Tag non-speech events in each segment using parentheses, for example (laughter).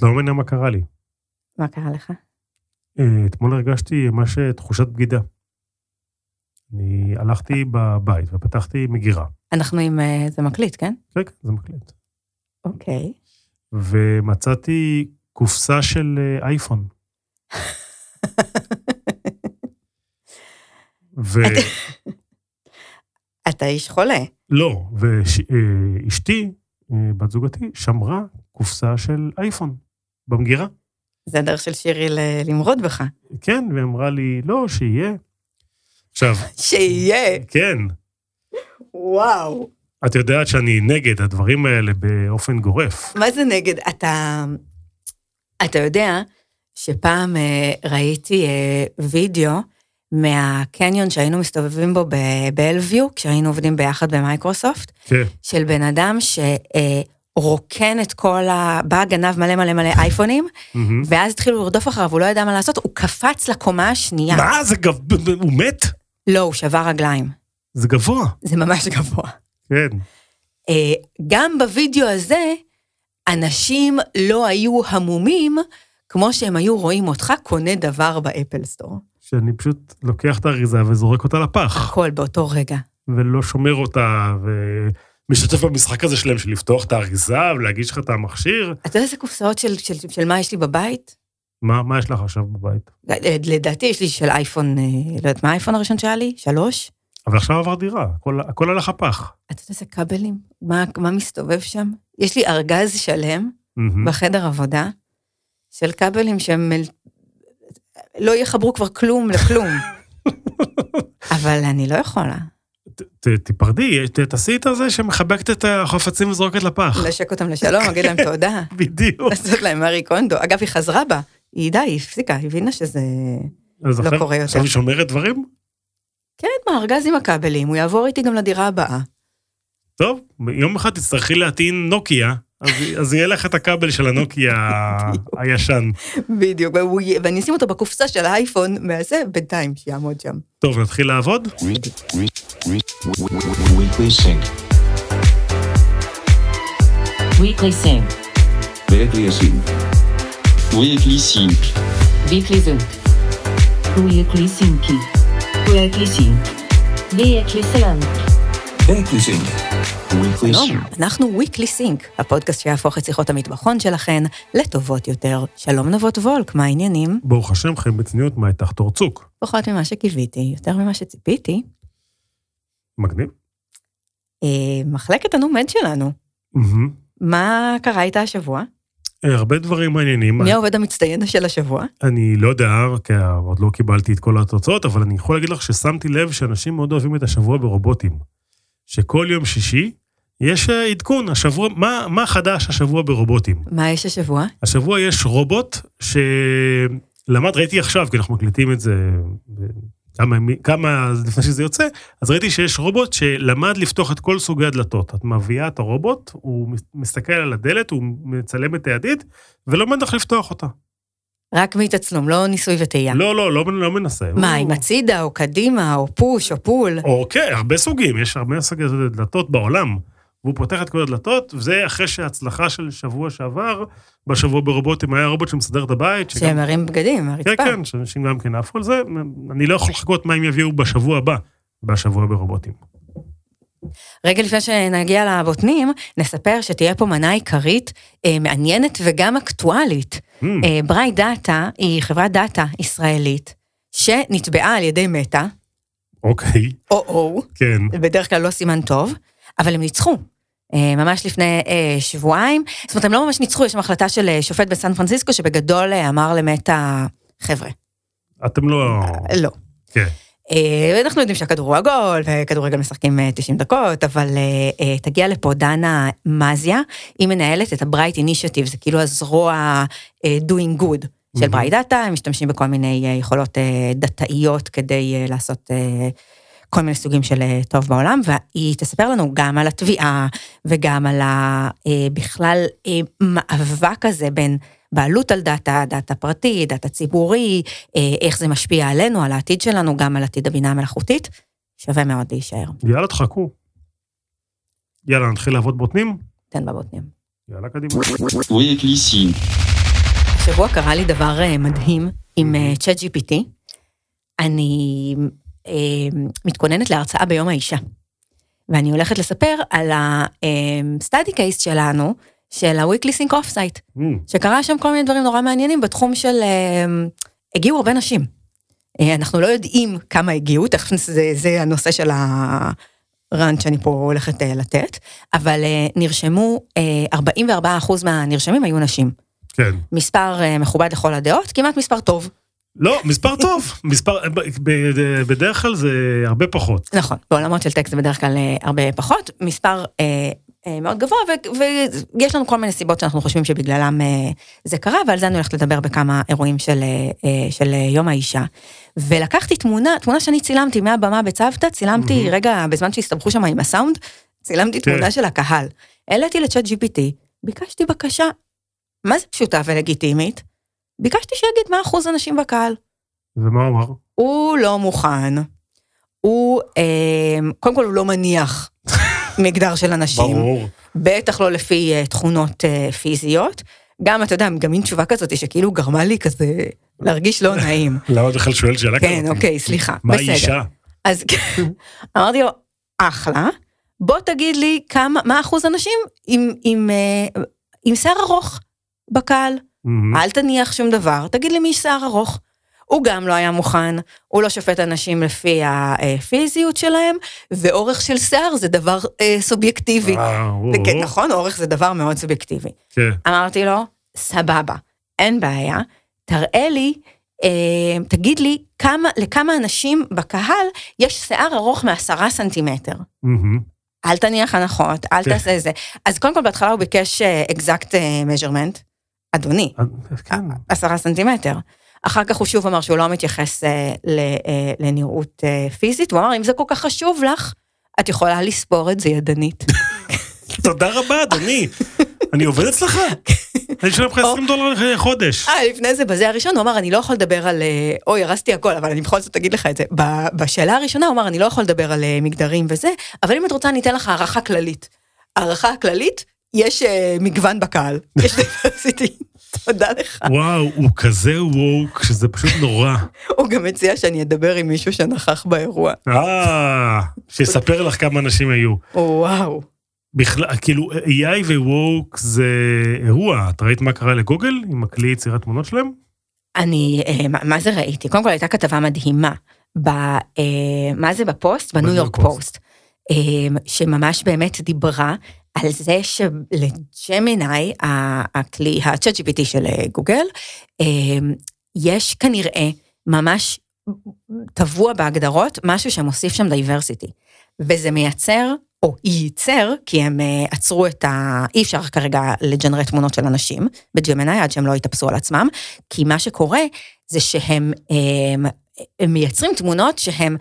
את לא מבינה מה קרה לי. מה קרה לך? אה, אתמול הרגשתי ממש אה, תחושת בגידה. אני הלכתי בבית ופתחתי מגירה. אנחנו עם... אה, זה מקליט, כן? כן, כן, זה מקליט. אוקיי. ומצאתי קופסה של אייפון. ולא, (laughs) אתה איש חולה. ואשתי, אה, בת זוגתי, שמרה קופסה של אייפון במגירה. זה הדרך של שירי למרוד בך. כן, והיא אמרה לי, לא, שיהיה. עכשיו, שיהיה. כן, וואו. את יודעת שאני נגד הדברים האלה באופן גורף. מה זה נגד? אתה... אתה יודע שפעם אה, ראיתי אה, וידאו מהקניון שהיינו מסתובבים בו בבלוויו, כשהיינו עובדים ביחד במייקרוסופט, כן, של בן אדם שרוקן את כל ה... בא גנב מלא מלא מלא אייפונים. ואז התחילו לרדוף אחריו, הוא לא ידע מה לעשות, הוא קפץ לקומה השנייה. מה, זה גב... הוא מת? לא, הוא שבר רגליים. זה גבוה. זה ממש גבוה. כן. אה, גם בווידאו הזה, אנשים לא היו המומים כמו שהם היו רואים אותך קונה דבר ב Apple Store. שאני פשוט לוקח את האריזה וזורק אותה לפח, הכל באותו רגע. ולא שומר אותה, ומשתתף במשחק הזה שלהם של לפתוח את האריזה ולהגיש לך את המכשיר. אתה יודע איזה קופסאות של, של, של מה יש לי בבית? מה, מה יש לך עכשיו בבית? לדעתי יש לי של אייפון, אה, לא יודעת מה האייפון הראשון שהיה לי? שלוש? אבל עכשיו עבר דירה, הכל, הכל הלך הפח. אתה יודע איזה כבלים? מה, מה מסתובב שם? יש לי ארגז שלם מהמם. בחדר עבודה של כבלים שהם לא יחברו כבר כלום לכלום. (laughs) אבל אני לא יכולה. תיפרדי, ת- תעשי את הזה שמחבקת את החפצים וזורקת לפח. לשק אותם לשלום, להגיד להם תודה. (laughs) בדיוק. לעשות להם מארי קונדו. אגב, היא חזרה בה. היא די, היא הפסיקה, היא הבינה שזה... לא קורה יותר. עכשיו היא שומרת דברים? כן, מה, ארגז עם הכבלים, הוא יעבור איתי גם לדירה הבאה. טוב, יום אחד תצטרכי להטעין נוקיה, אז, אז יהיה לך את הכבל של הנוקיה הישן. בדיוק, ואני אשים אותו בקופסה של האייפון מהזה, בינתיים, שיעמוד שם. טוב, נתחיל לעבוד? Weekly Sync. Weekly Sync. Weekly Sync. Weekly Sync. Weekly Sync. Weekly Sync. Weekly Sync. Weekly Sync. Weekly Sync. שלום. אנחנו Weekly Sync, הפודקאסט שיהפוך את שיחות המטבחון שלכן לטובות יותר. שלום נבות וולק, מה העניינים? ברוך השם, חיים בצניעות, מה איתך תורצוק? פחות ממה שקיוויתי, יותר ממה שציפיתי. מגניב. אה, מחלקת הנומד שלנו. מה קרה איתה השבוע? אה, הרבה דברים מעניינים. מי העובד המצטיין של השבוע? אני לא יודע, כי עוד לא קיבלתי את כל התוצאות, אבל אני יכול להגיד לך ששמתי לב שאנשים מאוד אוהבים את השבוע ברובוטים. שכל יום שישי יש אה, עדכון, השבוע, מה, מה חדש השבוע ברובוטים? מה יש השבוע? השבוע יש רובוט שלמד, ראיתי עכשיו, כי אנחנו מקליטים את זה כמה, כמה לפני שזה יוצא, אז ראיתי שיש רובוט שלמד לפתוח את כל סוגי הדלתות. את מביאה את הרובוט, הוא מסתכל על הדלת, הוא מצלם את הידית, ולומד איך לפתוח אותה. רק מתצלום, לא ניסוי וטעייה. לא, לא, לא, לא מנסה. מה, הוא- עם הצידה, או קדימה, או push, או pull? אוקיי, הרבה סוגים, יש הרבה סוגי דלתות בעולם. והוא פותח את כל הדלתות, וזה אחרי שההצלחה של שבוע שעבר, בשבוע ברובוטים היה רובוט שמסדר את הבית. שגם- שמרים בגדים, כן, הרצפה. כן, שאנשים גם כן עפו על זה. אני לא יכול לחכות מה הם יביאו בשבוע הבא, בשבוע ברובוטים. רגע לפני שנגיע לבוטנים, נספר שתהיה פה מנה עיקרית אה, מעניינת וגם אקטואלית. אממ, אה, Bright Data היא חברת דאטה ישראלית, שנתבעה על ידי מטא, אוקיי, או-או, כן. בדרך כלל לא סימן טוב, אבל הם ניצחו. אה, ממש לפני אה, שבועיים, זאת אומרת, הם לא ממש ניצחו, יש שם החלטה של אה, שופט בסן פרנסיסקו, שבגדול אמר למטא, חבר'ה, אתם לא... לא. כן. אנחנו יודעים שהכדור הוא עגול, וכדורגל משחקים אה, 90 דקות, אבל תגיע לפה דנה מזיה, היא מנהלת את ה-Bright Initiative, זה כאילו הזרוע doing good של. Bright Data, הם משתמשים בכל מיני יכולות דתאיות כדי לעשות כל מיני סוגים של אה, טוב בעולם, והיא תספר לנו גם על התביעה וגם על ה, אה, בכלל אה, מאבק הזה בין בעלות על דאטה, דאטה פרטי, דאטה ציבורי, איך זה משפיע עלינו, על העתיד שלנו, גם על עתיד הבינה המלאכותית. שווה מאוד להישאר. יאללה, תחכו. יאללה, נתחיל לעבוד בוטנים? תן בבוטנים. יאללה, קדימה. השבוע קרה לי דבר מדהים עם צ'אט GPT. אני אה, מתכוננת להרצאה ביום האישה, ואני הולכת לספר על ה-study case שלנו, של ה-weekly sync off site, Mm, שקרה שם כל מיני דברים נורא מעניינים בתחום של... אה, הגיעו הרבה נשים. אה, אנחנו לא יודעים כמה הגיעו, תכף זה, זה הנושא של הראנט שאני פה הולכת אה, לתת, אבל אה, נרשמו, אה, 44% מהנרשמים היו נשים. כן. מספר אה, מכובד לכל הדעות, כמעט מספר טוב. לא, מספר טוב. מספר, בדרך כלל זה הרבה פחות. נכון, בעולמות של טקסט זה בדרך כלל אה, הרבה פחות, מספר אה, אה, מאוד גבוה, ו- ויש לנו כל מיני סיבות שאנחנו חושבים שבגללם אה, זה קרה, ועל זה אני הולכת לדבר בכמה אירועים של, אה, אה, של אה, יום האישה. ולקחתי תמונה, תמונה שאני צילמתי מהבמה בצוותא, צילמתי מהמם. רגע, בזמן שהסתבכו שם עם הסאונד, צילמתי כן. תמונה של הקהל. העליתי לצ'אט GPT, ביקשתי בקשה, מה זה פשוטה ולגיטימית? ביקשתי שיגיד מה אחוז הנשים בקהל. ומה הוא אמר? הוא לא מוכן. הוא, אה, קודם כל הוא לא מניח (laughs) מגדר של אנשים. ברור. בטח לא לפי אה, תכונות אה, פיזיות. גם, אתה יודע, גם מין תשובה כזאת שכאילו גרמה לי כזה להרגיש לא נעים. (laughs) למה אתה בכלל שואל שאלה כזאת? כן, אוקיי, סליחה. מה. אישה? אז (laughs) אמרתי לו, אחלה, בוא תגיד לי כמה, מה אחוז הנשים עם, עם, אה, עם שיער ארוך בקהל. מהמם. אל תניח שום דבר, תגיד לי מי שיער ארוך. הוא גם לא היה מוכן, הוא לא שופט אנשים לפי הפיזיות שלהם, ואורך של שיער זה דבר אה, סובייקטיבי. וואו, כן, נכון, אורך זה דבר מאוד סובייקטיבי. כן. אמרתי לו, סבבה, אין בעיה, תראה לי, אה, תגיד לי כמה, לכמה אנשים בקהל יש שיער ארוך מעשרה סנטימטר. מהמם. אל תניח הנחות, אל כן. תעשה זה. אז קודם כל בהתחלה הוא ביקש exact אה, measurement, אדוני, כן. עשרה סנטימטר. אחר כך הוא שוב אמר שהוא לא מתייחס אה, אה, לנראות אה, פיזית, הוא אמר, אם זה כל כך חשוב לך, את יכולה לספור את זה ידנית. (laughs) תודה רבה, אדוני. אני עובד אצלך? (laughs) אני אשלם לך 20 דולר לחודש. אה, לפני זה, בזה הראשון, הוא אמר, אני לא יכול לדבר על... אה, אוי, הרסתי הכל, אבל אני בכל זאת אגיד לך את זה. בשאלה הראשונה הוא אמר, אני לא יכול לדבר על אה, מגדרים וזה, אבל אם את רוצה, אני אתן לך הערכה כללית. הערכה כללית, יש אה, מגוון בקהל. (laughs) יש דיברסיטי. תודה לך. וואו, הוא כזה ווק, שזה פשוט נורא. (laughs) הוא גם הציע שאני אדבר עם מישהו שנכח באירוע. אה, שיספר לך כמה אנשים היו. וואו. בכלל, כאילו, AI וווק זה אירוע. את ראית מה קרה לגוגל עם הכלי יצירת תמונות שלהם? אני, אה, מה- זה ראיתי? קודם כל הייתה כתבה מדהימה, ב, אה, מה זה בפוסט? בניו יורק פוסט. שממש באמת דיברה על זה שלג'מיני, הכלי, ה-chat GPT של אה, גוגל, אה, יש כנראה ממש טבוע בהגדרות משהו שמוסיף שם diversity, וזה מייצר, או ייצר, כי הם אה, עצרו את ה... אי אפשר כרגע לג'נרט תמונות של אנשים ב Gemini עד שהם לא יתאפסו על עצמם, כי מה שקורה זה שהם הם, הם מייצרים תמונות שהם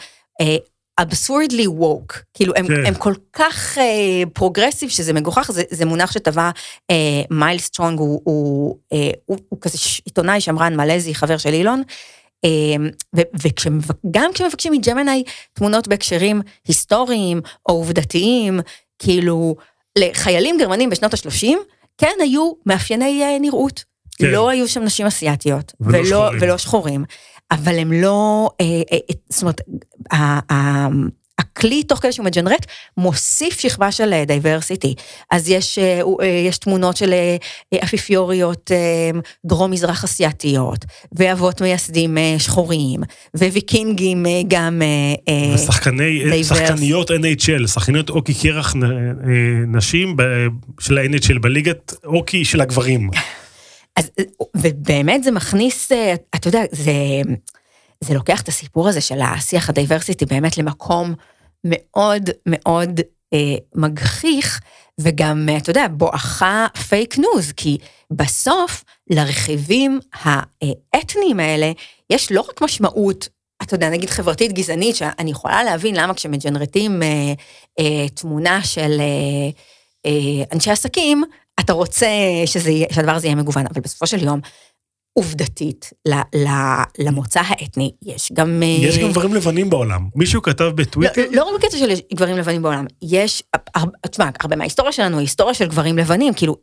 אה, absurdly woke, כאילו הם, כן. הם כל כך progressive שזה מגוחך, זה, זה מונח שטבע אה, Miles Cheong, הוא, הוא, אה, הוא, הוא כזה עיתונאי שמרן מלזי, חבר של אילון, אה, וגם כשמבקשים מ Gemini תמונות בהקשרים היסטוריים או עובדתיים, כאילו לחיילים גרמנים בשנות ה-30, כן היו מאפייני אה, נראות. כן. לא היו שם נשים אסיאתיות, ולא ולא, שחורים. ולא שחורים, אבל הם לא, אה, אה, אה, זאת אומרת, הכלי, תוך כדי שהוא מג'נרט, מוסיף שכבה של diversity. אז יש, אה, אה, יש תמונות של אה, אה, אפיפיוריות אה, דרום-מזרח אסיאתיות, ואבות מייסדים אה, שחורים, וויקינגים אה, גם... אה, אה, ושחקני. שחקניות NHL, שחקניות אוקי קרח אה, נשים של ה-NHL בליגת אוקי של הגברים. אז, ובאמת זה מכניס, אה, אתה יודע, זה, זה לוקח את הסיפור הזה של השיח הדייברסיטי באמת למקום מאוד מאוד אה, מגחיך, וגם, אה, אתה יודע, בואכה פייק ניוז, כי בסוף לרכיבים האתניים האלה, יש לא רק משמעות, אתה יודע, נגיד חברתית גזענית, שאני יכולה להבין למה כשמג'נרטים אה, אה, תמונה של אה, אה, אנשי עסקים, אתה רוצה שזה, שהדבר הזה יהיה מגוון, אבל בסופו של יום, עובדתית, ל, ל, למוצא האתני, יש גם... אה, יש גם גברים לבנים בעולם. מישהו כתב לא, בטוויטר, לא רק בקטע של גברים לבנים בעולם, יש, תשמע, הרבה מההיסטוריה שלנו היא היסטוריה של גברים לבנים, כאילו,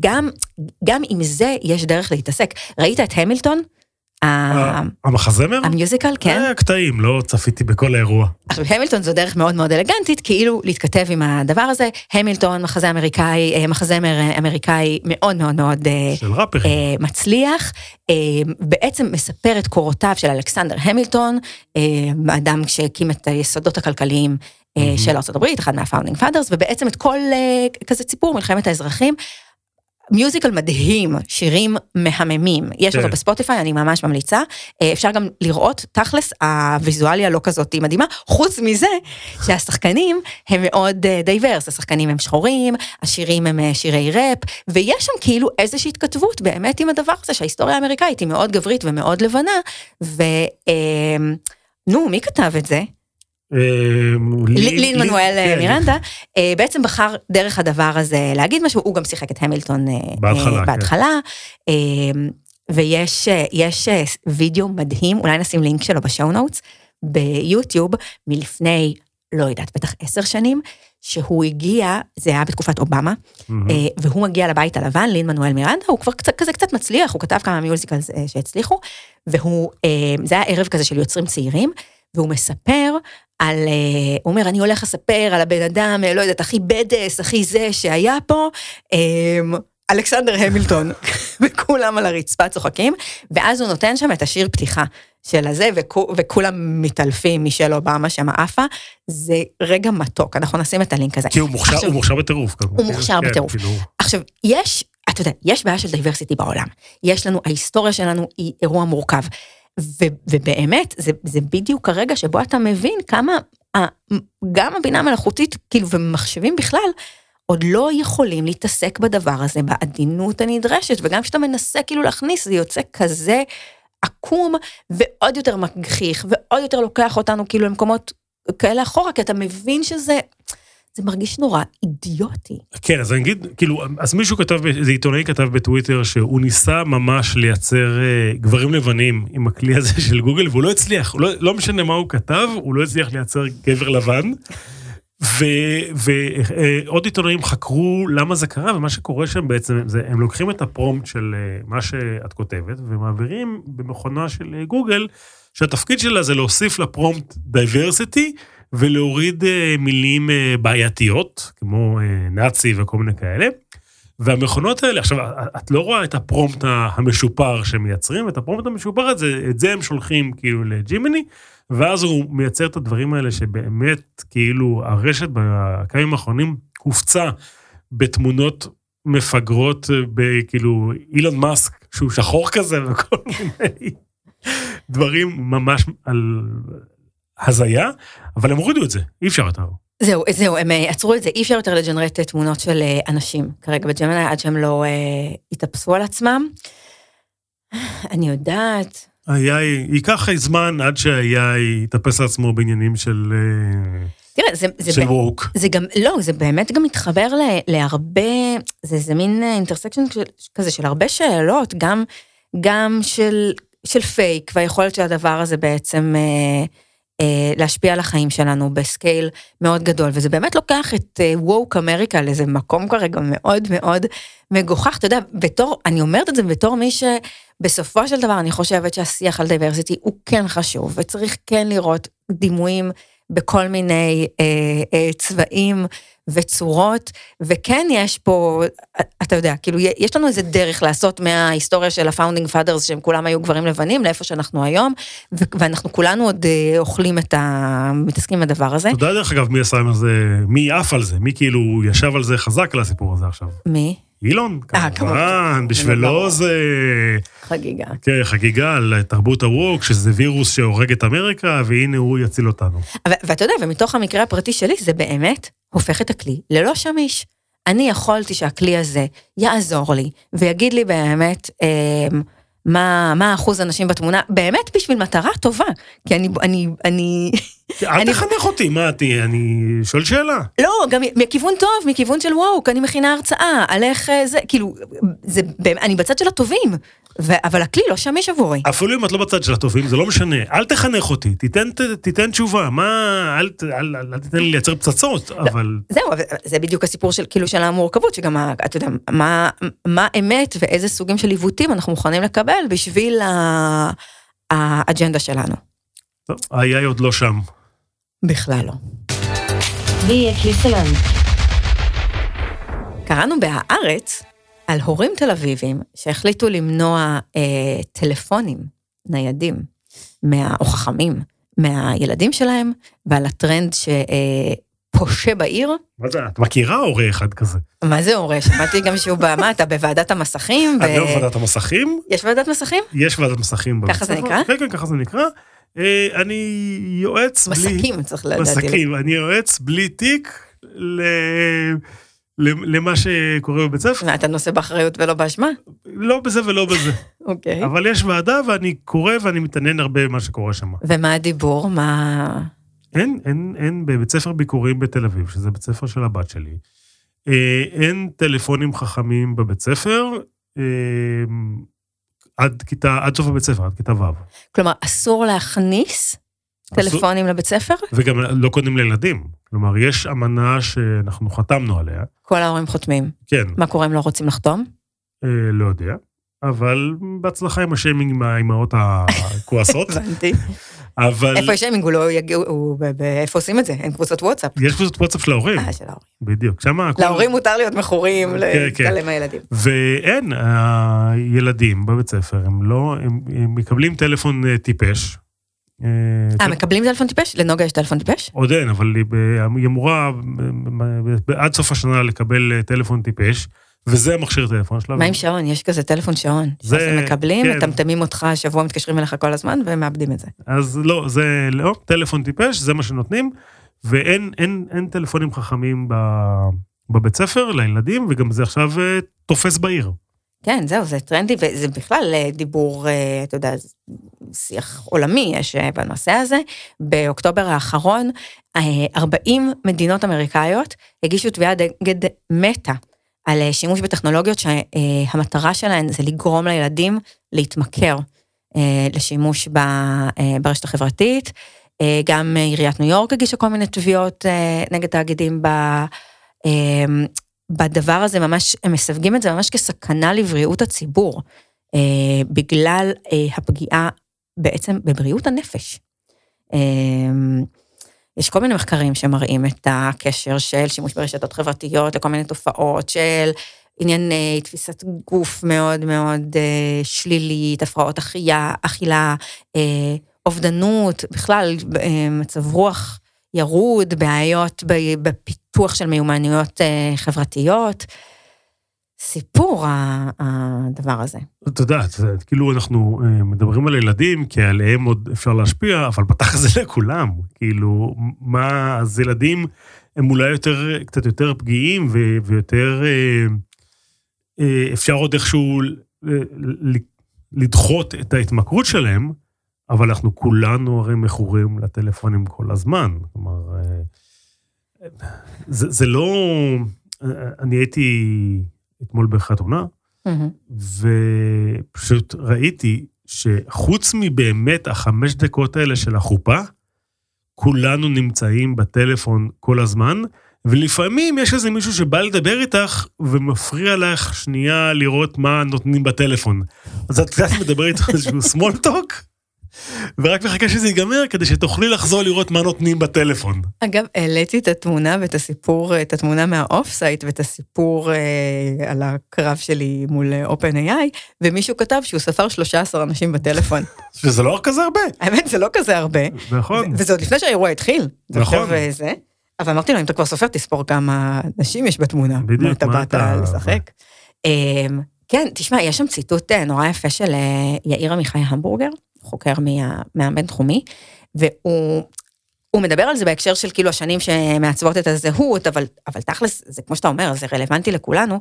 גם, גם עם זה יש דרך להתעסק. ראית את המילטון? ה- המחזמר? המיוזיקל, כן. אה, קטעים, לא צפיתי בכל האירוע. עכשיו, המילטון זו דרך מאוד מאוד אלגנטית, כאילו להתכתב עם הדבר הזה. המילטון, מחזה אמריקאי, אה, מחזמר אה, אמריקאי מאוד מאוד מאוד אה, של ראפרים. אה, מצליח, אה, בעצם מספר את קורותיו של אלכסנדר המילטון, אה, האדם שהקים את היסודות הכלכליים אה. של ארה"ב, אחד מה Founding Fathers, ובעצם את כל אה, כזה סיפור מלחמת האזרחים. musical מדהים, שירים מהממים, יש כן. אותו ב Spotify, אני ממש ממליצה. אה, אפשר גם לראות, תכלס, הוויזואליה לא כזאת מדהימה, חוץ מזה שהשחקנים הם מאוד diverse, השחקנים הם שחורים, השירים הם אה, שירי ראפ, ויש שם כאילו איזושהי התכתבות באמת עם הדבר הזה, שההיסטוריה האמריקאית היא מאוד גברית ומאוד לבנה, ו... אה, נו, מי כתב את זה? אה, לי- לין מנואל אה, כן. מירנדה, אה, בעצם בחר דרך הדבר הזה להגיד משהו, הוא גם שיחק את המילטון בהתחלה, כן. אה, ויש יש וידאו מדהים, אולי נשים לינק שלו בשואו נוטס, ביוטיוב, מלפני, לא יודעת, בטח עשר שנים, שהוא הגיע, זה היה בתקופת אובמה, והוא מגיע לבית הלבן, לין מנואל מירנדה, הוא כבר קצת, כזה קצת מצליח, הוא כתב כמה מיוזיקלס שהצליחו, והוא, זה היה ערב כזה של יוצרים צעירים, והוא מספר על, אה, הוא אומר, אני הולך לספר על הבן אדם, אה, לא יודעת, הכי בדס, הכי זה שהיה פה, אה, אלכסנדר המילטון, (laughs) וכולם על הרצפה צוחקים, ואז הוא נותן שם את השיר פתיחה של הזה, וכו, וכולם מתעלפים מישל אובמה שם עפה, זה רגע מתוק, אנחנו נשים את הלינק הזה. כי הוא מוכשר, עכשיו- הוא מוכשר בטירוף. הוא מוכשר כן, בטירוף. כאילו, עכשיו, יש, אתה יודע, יש בעיה של diversity בעולם. יש לנו, ההיסטוריה שלנו היא אירוע מורכב. ו, ובאמת, זה, זה בדיוק הרגע שבו אתה מבין כמה ה, גם הבינה המלאכותית, כאילו, ומחשבים בכלל, עוד לא יכולים להתעסק בדבר הזה בעדינות הנדרשת, וגם כשאתה מנסה כאילו להכניס, זה יוצא כזה עקום, ועוד יותר מגחיך, ועוד יותר לוקח אותנו כאילו למקומות כאלה אחורה, כי אתה מבין שזה, זה מרגיש נורא אידיוטי. כן, אז אני אגיד, כאילו, אז מישהו כתב, איזה עיתונאי כתב בטוויטר שהוא ניסה ממש לייצר אה, גברים לבנים עם הכלי הזה (laughs) של גוגל, והוא לא הצליח, לא, לא משנה מה הוא כתב, הוא לא הצליח לייצר גבר לבן. ועוד עיתונאים חקרו למה זה קרה, ומה שקורה שם בעצם, זה הם לוקחים את הפרומפט של אה, מה שאת כותבת, ומעבירים במכונה של אה, גוגל, שהתפקיד שלה זה להוסיף ל prompt diversity, ולהוריד אה, מילים אה, בעייתיות, כמו אה, נאצי וכל מיני כאלה. והמכונות האלה, עכשיו, את לא רואה את ה prompt המשופר שהם מייצרים, את ה prompt המשופר הזה, את זה הם שולחים כאילו ל Gemini, ואז הוא מייצר את הדברים האלה שבאמת, כאילו, הרשת בכמה האחרונים הופצה בתמונות מפגרות, בכאילו, אילון מאסק, שהוא שחור כזה, וכל מיני דברים ממש על הזיה, אבל הם הורידו את זה, אי אפשר יותר. זהו, זהו, הם אה, עצרו את זה, אי אפשר יותר לג'נרט תמונות של אה, אנשים כרגע בג'מini עד שהם לא אה, יתאפסו על עצמם. אני יודעת, ה-AI, ייקח זמן עד שה-AI יתאפס על עצמו בעניינים של, אה, תראה, זה, זה, של ווק. זה גם, לא, זה באמת גם מתחבר ל, להרבה, זה, זה מין אינטרסקשן כזה של הרבה שאלות, גם, גם של, של פייק, והיכולת של הדבר הזה בעצם אה, אה, להשפיע על החיים שלנו ב scale מאוד גדול, וזה באמת לוקח את woke America לאיזה מקום כרגע מאוד מאוד מגוחך, אתה יודע, בתור, אני אומרת את זה בתור מי שבסופו של דבר אני חושבת שהשיח על diversity הוא כן חשוב, וצריך כן לראות דימויים בכל מיני אה, אה, צבעים וצורות, וכן יש פה, אתה יודע, כאילו יש לנו איזה דרך לעשות מההיסטוריה של ה founding fathers, שהם כולם היו גברים לבנים, לאיפה שאנחנו היום, ואנחנו כולנו עוד אה, אוכלים את ה... מתעסקים עם הדבר הזה. יודע דרך אגב מי עשה עם זה, מי עף על זה, מי כאילו ישב על זה חזק על הסיפור הזה עכשיו. מי? אילון, אה, כמובן. בשבילו. זה חגיגה. כן, חגיגה על תרבות ה woke, שזה וירוס שהורג את אמריקה, והנה הוא יציל אותנו. ואתה יודע, ומתוך המקרה הפרטי שלי, זה באמת הופך את הכלי ללא שמיש. אני יכולתי שהכלי הזה יעזור לי, ויגיד לי באמת אה, מה, מה אחוז הנשים בתמונה, באמת בשביל מטרה טובה. כי אני, אני, אני, אל אני- תחנך אותי, מה, אני- אני שואל שאלה. לא, גם מכיוון טוב, מכיוון של וואו, אני מכינה הרצאה על איך אה, זה, כאילו, זה, אני בצד של הטובים. ו- אבל הכלי לא שמיש עבורי. אפילו אם את לא בצד של הטובים, זה לא משנה. אל תחנך אותי, תיתן, ת- תיתן תשובה. מה, אל, ת- אל, אל, אל תיתן לי לייצר פצצות, אבל... זהו, זה בדיוק הסיפור של כאילו של המורכבות, שגם, ה- אתה יודע, מה, מה אמת ואיזה סוגים של עיוותים אנחנו מוכנים לקבל בשביל ה- האג'נדה שלנו. טוב, ה-AI עוד לא שם. בכלל לא. קראנו בהארץ על הורים תל אביבים שהחליטו למנוע אה, טלפונים ניידים מה, או חכמים מהילדים שלהם, ועל הטרנד שפושה בעיר. מה זה, את מכירה הורה אחד כזה? מה זה הורה? שמעתי גם שהוא, ב- מה, אתה בוועדת המסכים? את לא בוועדת המסכים? יש ועדת מסכים? יש ועדת מסכים ככה זה. נקרא? כן, כן, ככה זה נקרא. אה, אני יועץ בלי... מסכים, צריך לדעתי. מסכים. אני יועץ בלי תיק ל... למה שקורה בבית ספר. מה, אתה נושא באחריות ולא באשמה? לא בזה ולא בזה. (laughs) אוקיי. אבל יש ועדה ואני קורא ואני מתעניין הרבה במה שקורה שם. ומה הדיבור? מה... אין, אין, אין בבית ספר ביקורים בתל אביב, שזה בית ספר של הבת שלי, אה, אין טלפונים חכמים בבית ספר אה, עד כיתה, עד סוף הבית ספר, עד כיתה ו'. כלומר, אסור להכניס טלפונים לבית ספר? וגם לא קונים לילדים. כלומר, יש אמנה שאנחנו חתמנו עליה, כל ההורים חותמים. כן, מה קורה אם לא רוצים לחתום? אה, לא יודע, אבל בהצלחה עם השיימינג עם האימהות הכועסות, הבנתי. אבל איפה יש שיימינג? הוא לא יגיע, הוא... איפה עושים את זה? אין קבוצות וואטסאפ. יש קבוצות וואטסאפ של ההורים, אה, של ההורים. בדיוק, שמה הכל... להורים מותר להיות מכורים, כן, כן. להתקלם מהילדים. ואין, הילדים בבית ספר, הם לא, הם, הם מקבלים טלפון אה, טיפש. אה, אה, מקבלים טלפון טיפש? לנוגה יש טלפון טיפש? עוד אין, אבל היא, אמורה ב- עד סוף השנה לקבל אה, טלפון טיפש, וזה המכשיר טלפון שלה. מה עם שעון? יש כזה טלפון שעון. זה- אז הם מקבלים, כן. מטמטמים אותך, שבוע מתקשרים אליך כל הזמן, ומאבדים את זה. אז לא, זה לא, טלפון טיפש, זה מה שנותנים, ואין אין, אין טלפונים חכמים ב, בבית ספר לילדים, וגם זה עכשיו אה, תופס בעיר. כן, זהו, זה טרנדי, וזה בכלל אה, דיבור, אה, אתה יודע, שיח עולמי יש אה, בנושא הזה. באוקטובר האחרון, אה, 40 מדינות אמריקאיות הגישו תביעה נגד מטא על שימוש בטכנולוגיות שהמטרה שלהן זה לגרום לילדים להתמכר לשימוש ברשת החברתית. גם עיריית ניו יורק הגישה כל מיני תביעות נגד תאגידים ב... בדבר הזה ממש, הם מסווגים את זה ממש כסכנה לבריאות הציבור, אה, בגלל אה, הפגיעה בעצם בבריאות הנפש. אה, יש כל מיני מחקרים שמראים את הקשר של שימוש ברשתות חברתיות לכל מיני תופעות של ענייני תפיסת גוף מאוד מאוד אה, שלילית, הפרעות אכילה, אכילה, אה, אובדנות, בכלל אה, מצב רוח ירוד, בעיות בפיתוח של מיומנויות אה, חברתיות. סיפור הדבר הזה. את יודעת, כאילו אנחנו אה, מדברים על ילדים, כי עליהם עוד אפשר להשפיע, אבל בתכל'ס זה לכולם. כאילו, מה, אז ילדים הם אולי יותר, קצת יותר פגיעים ויותר, אה, אפשר עוד איכשהו לדחות את ההתמכרות שלהם, אבל אנחנו כולנו הרי מכורים לטלפונים כל הזמן. כלומר, אה, זה, זה לא... אה, אני הייתי אתמול בחתונה, ופשוט ראיתי שחוץ מבאמת החמש דקות האלה של החופה, כולנו נמצאים בטלפון כל הזמן, ולפעמים יש איזה מישהו שבא לדבר איתך ומפריע לך שנייה לראות מה נותנים בטלפון. אז את קצת מדברת איתו איזשהו small talk, ורק מחכה שזה ייגמר כדי שתוכלי לחזור לראות מה נותנים בטלפון. אגב, העליתי את התמונה ואת הסיפור, את התמונה מה offsite ואת הסיפור אה, על הקרב שלי מול OpenAI, ומישהו כתב שהוא ספר 13 אנשים בטלפון. (laughs) שזה לא כזה הרבה. האמת, זה לא כזה הרבה. נכון. וזה עוד לפני שהאירוע התחיל. נכון. עכשיו, אה, זה. אבל אמרתי לו, אם אתה כבר סופר, תספור כמה נשים יש בתמונה. בדיוק, מה אתה מה באת אתה- לשחק. אמ, כן, תשמע, יש שם ציטוט אה, נורא יפה של אה, יאיר עמיחי המבורגר, חוקר מה- מהבינתחומי, והוא... הוא מדבר על זה בהקשר של כאילו השנים שמעצבות את הזהות, אבל, אבל תכלס, זה כמו שאתה אומר, זה רלוונטי לכולנו,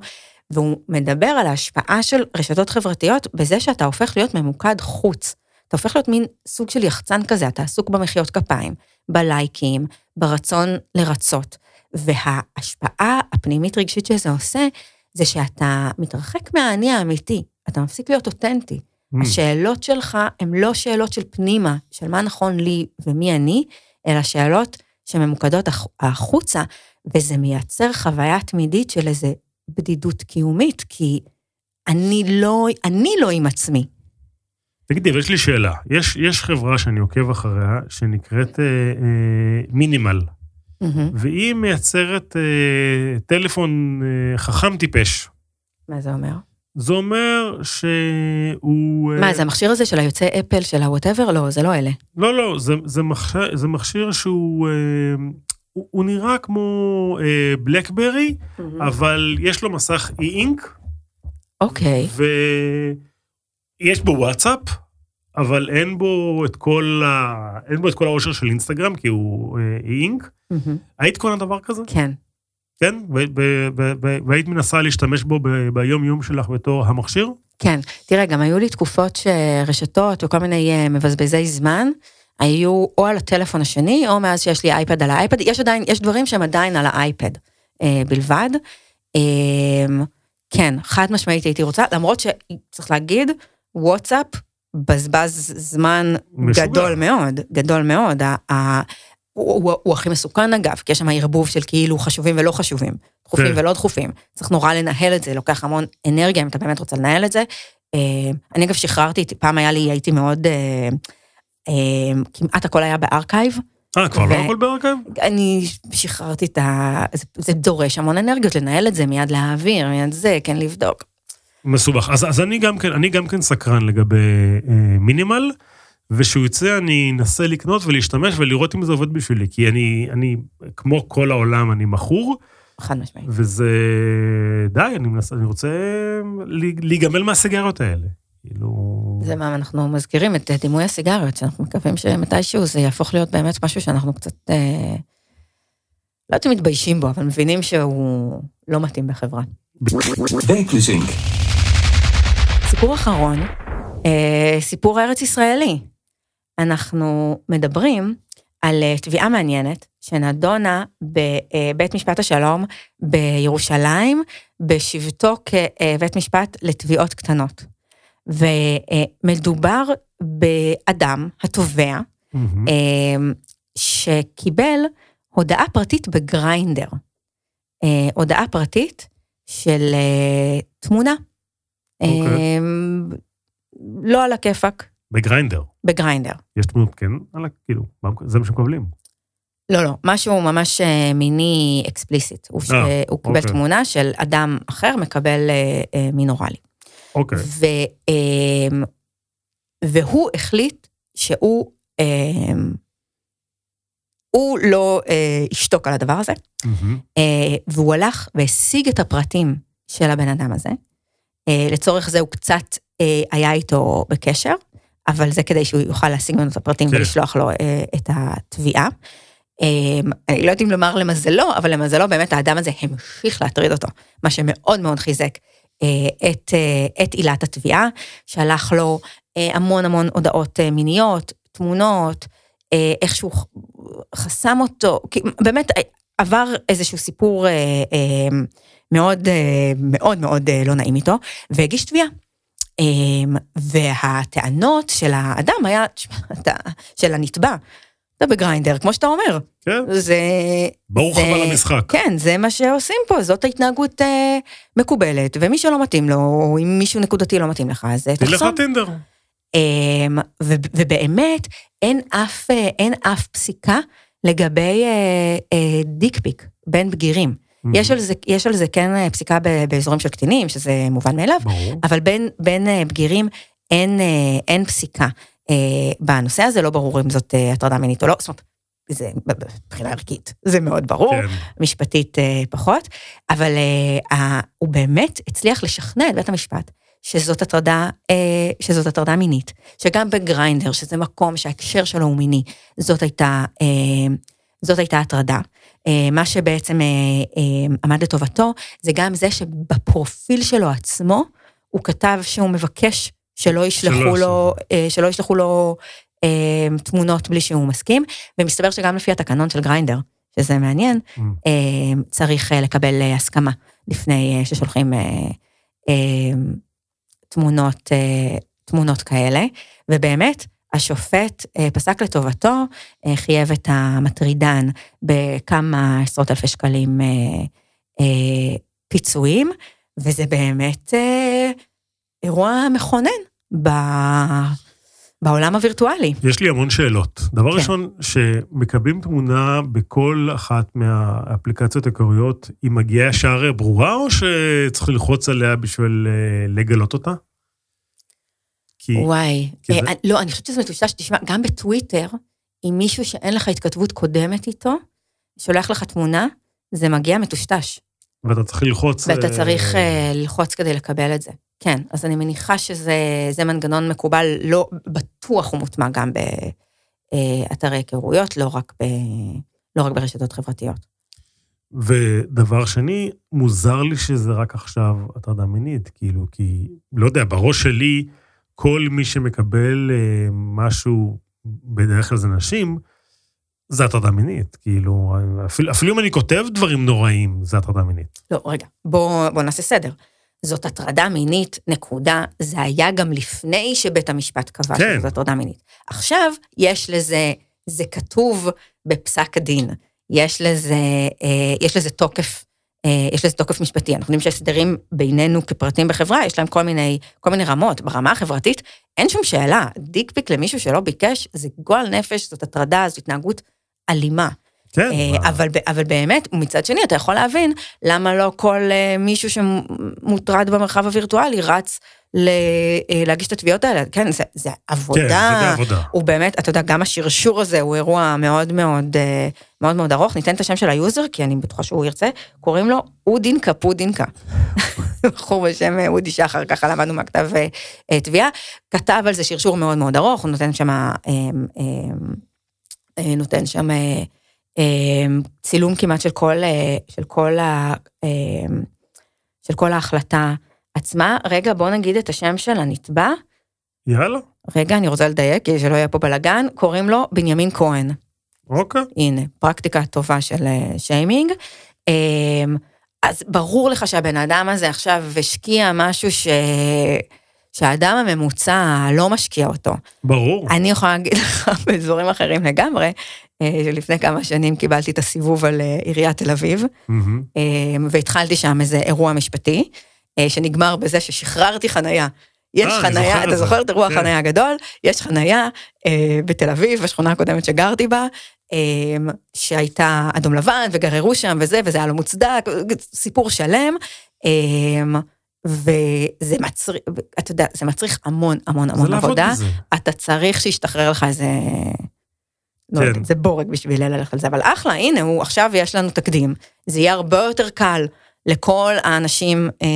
והוא מדבר על ההשפעה של רשתות חברתיות בזה שאתה הופך להיות ממוקד חוץ. אתה הופך להיות מין סוג של יחצן כזה, אתה עסוק במחיאות כפיים, בלייקים, ברצון לרצות. וההשפעה הפנימית רגשית שזה עושה, זה שאתה מתרחק מהאני האמיתי, אתה מפסיק להיות אותנטי. Mm. השאלות שלך הן לא שאלות של פנימה, של מה נכון לי ומי אני, אלא שאלות שממוקדות הח- החוצה, וזה מייצר חוויה תמידית של איזה בדידות קיומית, כי אני לא, אני לא עם עצמי. תגידי, אבל יש לי שאלה. יש, יש חברה שאני עוקב אחריה, שנקראת אה, אה, מינימל, מהמם. והיא מייצרת אה, טלפון אה, חכם טיפש. מה זה אומר? זה אומר שהוא... אה, מה, זה המכשיר הזה של היוצא Apple, של ה whatever? לא, זה לא אלה. לא, לא, זה, זה, מכשיר, זה מכשיר שהוא... אה, הוא, הוא נראה כמו אה, BlackBerry, אבל יש לו מסך e-ink, אוקיי. ויש בו וואטסאפ, אבל אין בו את כל, ה... אין בו את כל העושר של אינסטגרם, כי הוא e-ink. מהמם. היית קונה דבר כזה? כן. כן? והיית מנסה להשתמש בו ביום-יום שלך בתור המכשיר? כן, תראה, גם היו לי תקופות שרשתות וכל מיני אה, מבזבזי זמן, היו או על הטלפון השני, או מאז שיש לי אייפד על האייפד, יש עדיין, יש דברים שהם עדיין על האייפד אה, בלבד. אה, כן, חד משמעית הייתי רוצה, למרות שצריך להגיד, וואטסאפ בזבז זמן משוגע. גדול מאוד, גדול מאוד. ה- ה- הוא, הוא, הוא הכי מסוכן אגב, כי יש שם ערבוב של כאילו חשובים ולא חשובים, דחופים כן. ולא דחופים. צריך נורא לנהל את זה, לוקח המון אנרגיה אם אתה באמת רוצה לנהל את זה. אה, אני אגב שחררתי, פעם היה לי, הייתי מאוד, אה, אה, כמעט הכל היה ב archive. אה, כבר ו- לא הכל ב archive? אני שחררתי את ה... זה, זה דורש המון אנרגיות לנהל את זה, מיד להעביר, מיד זה, כן לבדוק. מסובך. אז, אז אני, גם כן, אני גם כן סקרן לגבי אה, מינימל, ושהוא יצא אני אנסה לקנות ולהשתמש ולראות אם זה עובד בשבילי, כי אני, אני כמו כל העולם, אני מכור, חד משמעית. וזה... די, אני, מנסה, אני רוצה להיגמל מהסיגריות האלה. כאילו... זה מה אנחנו מזכירים את דימוי הסיגריות, שאנחנו מקווים שמתישהו זה יהפוך להיות באמת משהו שאנחנו קצת, אה, לא יודעת אם מתביישים בו, אבל מבינים שהוא לא מתאים בחברה. סיפור אחרון, אה, סיפור ארץ ישראלי. אנחנו מדברים על אה, תביעה מעניינת שנדונה בבית משפט השלום בירושלים, בשבתו כבית משפט לתביעות קטנות. ומדובר באדם, התובע. אה, שקיבל הודעה פרטית בגריינדר. אה, הודעה פרטית של אה, תמונה. אוקיי. אה, לא על הכיפאק, ב Grindr. ב Grindr. יש תמונות, כן? על ה- כאילו, זה מה שמקבלים. לא, לא, משהו ממש אה, מיני explicit. הוא, ש- אה, הוא קיבל אוקיי. תמונה של אדם אחר מקבל אה, אה, מין אוראלי. אוקיי. ו, אה, והוא החליט שהוא, אה, הוא לא אה, ישתוק על הדבר הזה, מהמם. אה, והוא הלך והשיג את הפרטים של הבן אדם הזה. אה, לצורך זה הוא קצת אה, היה איתו בקשר, אבל זה כדי שהוא יוכל להשיג ממנו את הפרטים כן. ולשלוח לו אה, את התביעה. אה, אני לא יודעת אם לומר למזלו, אבל למזלו באמת האדם הזה המשיך להטריד אותו, מה שמאוד מאוד חיזק אה, את, אה, את עילת התביעה, שלח לו אה, המון המון הודעות אה, מיניות, תמונות, אה, איכשהו ח- חסם אותו, כי באמת אה, עבר איזשהו סיפור אה, אה, מאוד אה, מאוד מאוד אה, לא נעים איתו, והגיש תביעה. אה, והטענות של האדם היה, של הנתבע, אתה בגריינדר, כמו שאתה אומר, כן, זה... ברוך הבא למשחק. כן, זה מה שעושים פה, זאת ההתנהגות אה, מקובלת, ומי שלא מתאים לו, או אם מישהו נקודתי לא מתאים לך, אז אה, תלך תחסום. לטינדר. אמ, ו- ובאמת, אין אף, אה, אין אף פסיקה לגבי אה, אה, דיקפיק בין בגירים. יש על זה, יש על זה כן אה, פסיקה באזורים של קטינים, שזה מובן מאליו, ברור. אבל בין, בין אה, בגירים אין, אה, אין פסיקה בנושא הזה, לא ברור אם זאת הטרדה מינית או לא, זאת אומרת, זה מבחינה ערכית, זה מאוד ברור. כן. משפטית פחות, אבל אה, הוא באמת הצליח לשכנע את בית המשפט שזאת הטרדה, אה, שזאת הטרדה מינית, שגם בגריינדר, שזה מקום שההקשר שלו הוא מיני, זאת הייתה, אה, זאת הייתה הטרדה. אה, מה שבעצם אה, אה, עמד לטובתו, זה גם זה שבפרופיל שלו עצמו, הוא כתב שהוא מבקש שלא ישלחו שלא לו, שלא ישלחו לו תמונות בלי שהוא מסכים, ומסתבר שגם לפי התקנון של גריינדר, שזה מעניין, Mm. צריך לקבל הסכמה לפני ששולחים תמונות, תמונות כאלה, ובאמת, השופט אה, פסק לטובתו, אה, חייב את המטרידן בכמה עשרות אלפי שקלים אה, פיצויים, וזה באמת אירוע מכונן ב, בעולם הווירטואלי. יש לי המון שאלות. דבר כן. ראשון, שמקבלים תמונה בכל אחת מהאפליקציות העיקריות, היא מגיעה ישר ברורה, או שצריך ללחוץ עליה בשביל לגלות אותה? כי... וואי, כי אה, זה- אה, לא, אני חושבת שזה מטושטש, תשמע, גם בטוויטר, עם מישהו שאין לך התכתבות קודמת איתו, שולח לך תמונה, זה מגיע מטושטש, ואתה צריך ללחוץ... ואתה אה, צריך אה, ללחוץ כדי לקבל את זה. כן, אז אני מניחה שזה זה מנגנון מקובל, לא, בטוח הוא מוטמע גם באתרי היכרויות, לא ב... לא רק ברשתות חברתיות. ודבר שני, מוזר לי שזה רק עכשיו הטרדה מינית, כאילו, כי, לא יודע, בראש שלי, כל מי שמקבל אה, משהו, בדרך כלל זה נשים, זה הטרדה מינית. כאילו, אפילו, אפילו אם אני כותב דברים נוראים, זה הטרדה מינית. לא, רגע, בוא, בוא נעשה סדר. זאת הטרדה מינית, נקודה. זה היה גם לפני שבית המשפט קבע כן. שזאת הטרדה מינית. עכשיו, יש לזה, זה כתוב בפסק הדין. יש לזה, אה, יש לזה תוקף, יש לזה תוקף משפטי. אנחנו יודעים שהסדרים בינינו כפרטים בחברה, יש להם כל מיני, כל מיני רמות. ברמה החברתית, אין שום שאלה. dick pic למישהו שלא ביקש, זה גועל נפש, זאת הטרדה, זו התנהגות אלימה. כן, אה, אבל, אבל באמת, מצד שני, אתה יכול להבין למה לא כל אה, מישהו שמוטרד במרחב הווירטואלי רץ אה, להגיש את התביעות האלה. כן, זה, זה עבודה. כן, זה עבודה. הוא באמת, אתה יודע, גם השרשור הזה הוא אירוע מאוד מאוד אה, מאוד מאוד ארוך. ניתן את השם של ה user, כי אני בטוחה שהוא ירצה. קוראים לו אודינקה פודינקה. (laughs) בחור בשם אה, אודי שחר, ככה למדנו מהכתב אה, אה, תביעה. כתב על זה שרשור מאוד מאוד ארוך, הוא נותן שם, אה, אה, אה, נותן שם אה, אה, צילום כמעט של כל, אה, של כל, ה, אה, של כל ההחלטה עצמה. רגע, בוא נגיד את השם של הנתבע. יאללה, רגע, אני רוצה לדייק, כדי שלא יהיה פה בלאגן, קוראים לו בנימין כהן. אוקיי. הנה, פרקטיקה טובה של אה, שיימינג. אה, אז ברור לך שהבן אדם הזה עכשיו השקיע משהו ש... שהאדם הממוצע לא משקיע אותו. ברור. אני יכולה להגיד לך (laughs) באזורים אחרים לגמרי, אה, שלפני כמה שנים קיבלתי את הסיבוב על אה, עיריית תל אביב. אה, והתחלתי שם איזה אירוע משפטי, שנגמר בזה ששחררתי חנייה. יש אה, חנייה, את אתה זה. זוכר את אירוע כן. החנייה הגדול? יש חנייה אה, בתל אביב, השכונה הקודמת שגרתי בה, אה, שהייתה אדום לבן, וגררו שם וזה, וזה היה לא מוצדק, סיפור שלם. אה, וזה מצריך, אתה יודע, זה מצריך המון המון המון עבודה. אתה צריך שישתחרר לך איזה... לא כן. יודעת, זה בורג בשביל ללכת על זה, אבל אחלה, הנה, הוא, עכשיו יש לנו תקדים. זה יהיה הרבה יותר קל לכל האנשים אה,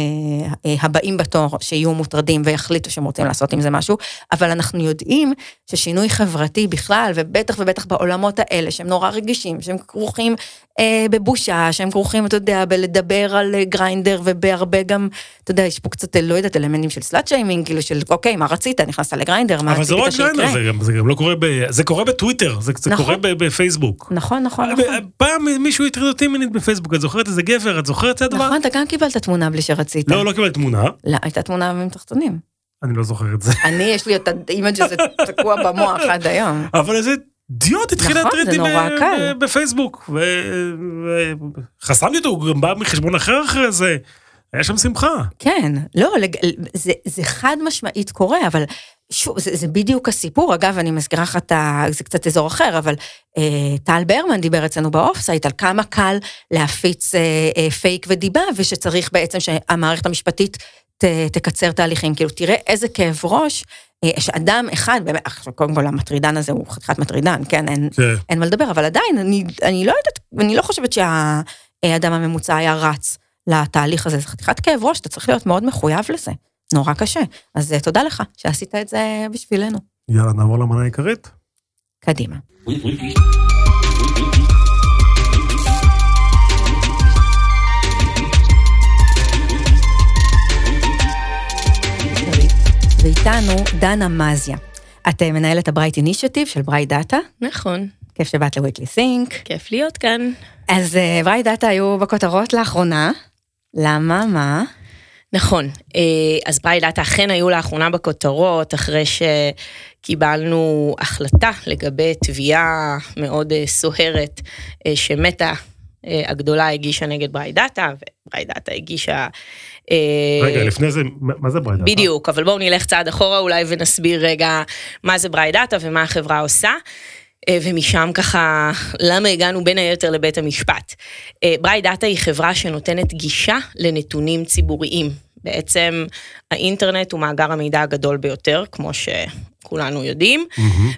אה, הבאים בתור שיהיו מוטרדים ויחליטו שהם רוצים לעשות עם זה משהו, אבל אנחנו יודעים ששינוי חברתי בכלל, ובטח ובטח בעולמות האלה, שהם נורא רגישים, שהם כרוכים אה, בבושה, שהם כרוכים, אתה יודע, בלדבר על אה, Grindr ובהרבה גם, אתה יודע, יש פה קצת, אה, לא יודעת, אלמנטים של slut shaming, כאילו של, אוקיי, מה רצית? נכנסת ל Grindr, מה אבל זה לא רק רצית שיקרה? Grindr, זה גם- זה גם לא קורה ב... זה קורה בטוויטר, זה זה נכון. קורה ב- בפייסבוק. נכון, נכון, אה, נכון. פעם מישהו הטריד אותי מינית בפייסבוק, את זוכרת איזה גבר, את זוכרת את הדבר? נכון, אתה גם קיבלת תמונה בלי שרצית. לא, לא קיבלתי תמונה, לא, הייתה תמונה עם תחתונים. אני לא זוכר את זה. (laughs) אני, יש לי את ה image הזה תקוע במוח עד היום. אבל איזה אידיוט התחיל נכון, להטריד בפייסבוק. וחסמתי אותו, הוא גם בא מחשבון אחר אחרי זה. היה שם שמחה. כן, לא, לג... זה, זה חד משמעית קורה, אבל שוב, זה, זה בדיוק הסיפור. אגב, אני מזכירה לך את ה... זה קצת אזור אחר, אבל אה, טל ברמן דיבר אצלנו ב offsite על כמה קל להפיץ אה, אה, פייק ודיבה, ושצריך בעצם שהמערכת המשפטית ת, תקצר תהליכים. כאילו, תראה איזה כאב ראש, אה, שאדם אחד, באמת, עכשיו, קודם כל המטרידן הזה הוא חתיכת מטרידן, כן, אין, כן. אין מה לדבר, אבל עדיין, אני, אני לא יודעת, אני לא חושבת שהאדם הממוצע היה רץ לתהליך הזה, זה חתיכת כאב ראש, אתה צריך להיות מאוד מחויב לזה, נורא קשה. אז אה, תודה לך שעשית את זה בשבילנו. יאללה, נעבור למנה העיקרית. קדימה. ואיתנו דנה מזיה. את אה, מנהלת ה Bright Initiative של Bright Data, נכון, כיף שבאת ל Weekly Sync. כיף להיות כאן. אז Bright Data היו בכותרות לאחרונה. למה? מה? נכון, אה, אז Bright Data אכן היו לאחרונה בכותרות, אחרי שקיבלנו החלטה לגבי תביעה מאוד אה, סוערת אה, שמטה אה, הגדולה הגישה נגד Bright Data, וברייט דאטה הגישה... רגע, לפני זה, מה זה ברייט דאטה? בדיוק, אבל בואו נלך צעד אחורה אולי ונסביר רגע מה זה ברייט דאטה ומה החברה עושה. אה, ומשם ככה, למה הגענו בין היתר לבית המשפט. אה, ברייט דאטה היא חברה שנותנת גישה לנתונים ציבוריים. בעצם האינטרנט הוא מאגר המידע הגדול ביותר, כמו שכולנו יודעים,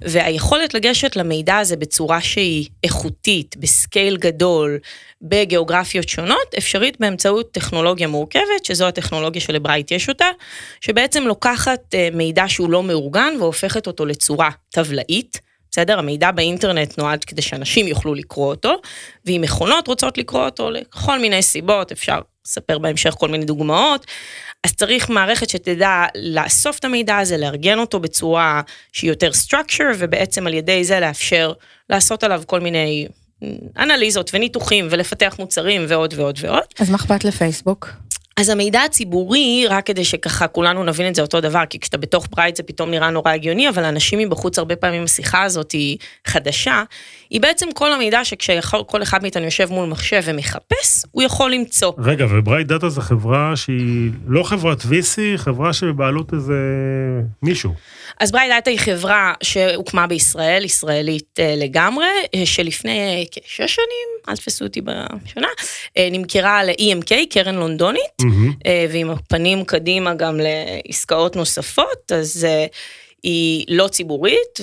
והיכולת לגשת למידע הזה בצורה שהיא איכותית, ב scale גדול, בגיאוגרפיות שונות, אפשרית באמצעות טכנולוגיה מורכבת, שזו הטכנולוגיה שלברייט יש אותה, שבעצם לוקחת אה, מידע שהוא לא מאורגן והופכת אותו לצורה טבלאית. בסדר? המידע באינטרנט נועד כדי שאנשים יוכלו לקרוא אותו, ואם מכונות רוצות לקרוא אותו לכל מיני סיבות, אפשר לספר בהמשך כל מיני דוגמאות, אז צריך מערכת שתדע לאסוף את המידע הזה, לארגן אותו בצורה שהיא יותר structure, ובעצם על ידי זה לאפשר לעשות עליו כל מיני אנליזות וניתוחים ולפתח מוצרים ועוד ועוד ועוד. אז מה אכפת לפייסבוק? אז המידע הציבורי, רק כדי שככה כולנו נבין את זה אותו דבר, כי כשאתה בתוך ברייט זה פתאום נראה נורא הגיוני, אבל אנשים מבחוץ הרבה פעמים השיחה הזאת היא חדשה, היא בעצם כל המידע שכשכל אחד מאיתנו יושב מול מחשב ומחפש, הוא יכול למצוא. רגע, וברייט דאטה זו חברה שהיא לא חברת VC, חברה שבבעלות איזה מישהו. אז ברייט דאטה היא חברה שהוקמה בישראל, ישראלית אה, לגמרי, אה, שלפני אה, כשש שנים, אל תפסו אותי בשנה, נמכרה ל-EMK, קרן לונדונית. אה, ועם הפנים קדימה גם לעסקאות נוספות, אז היא לא ציבורית,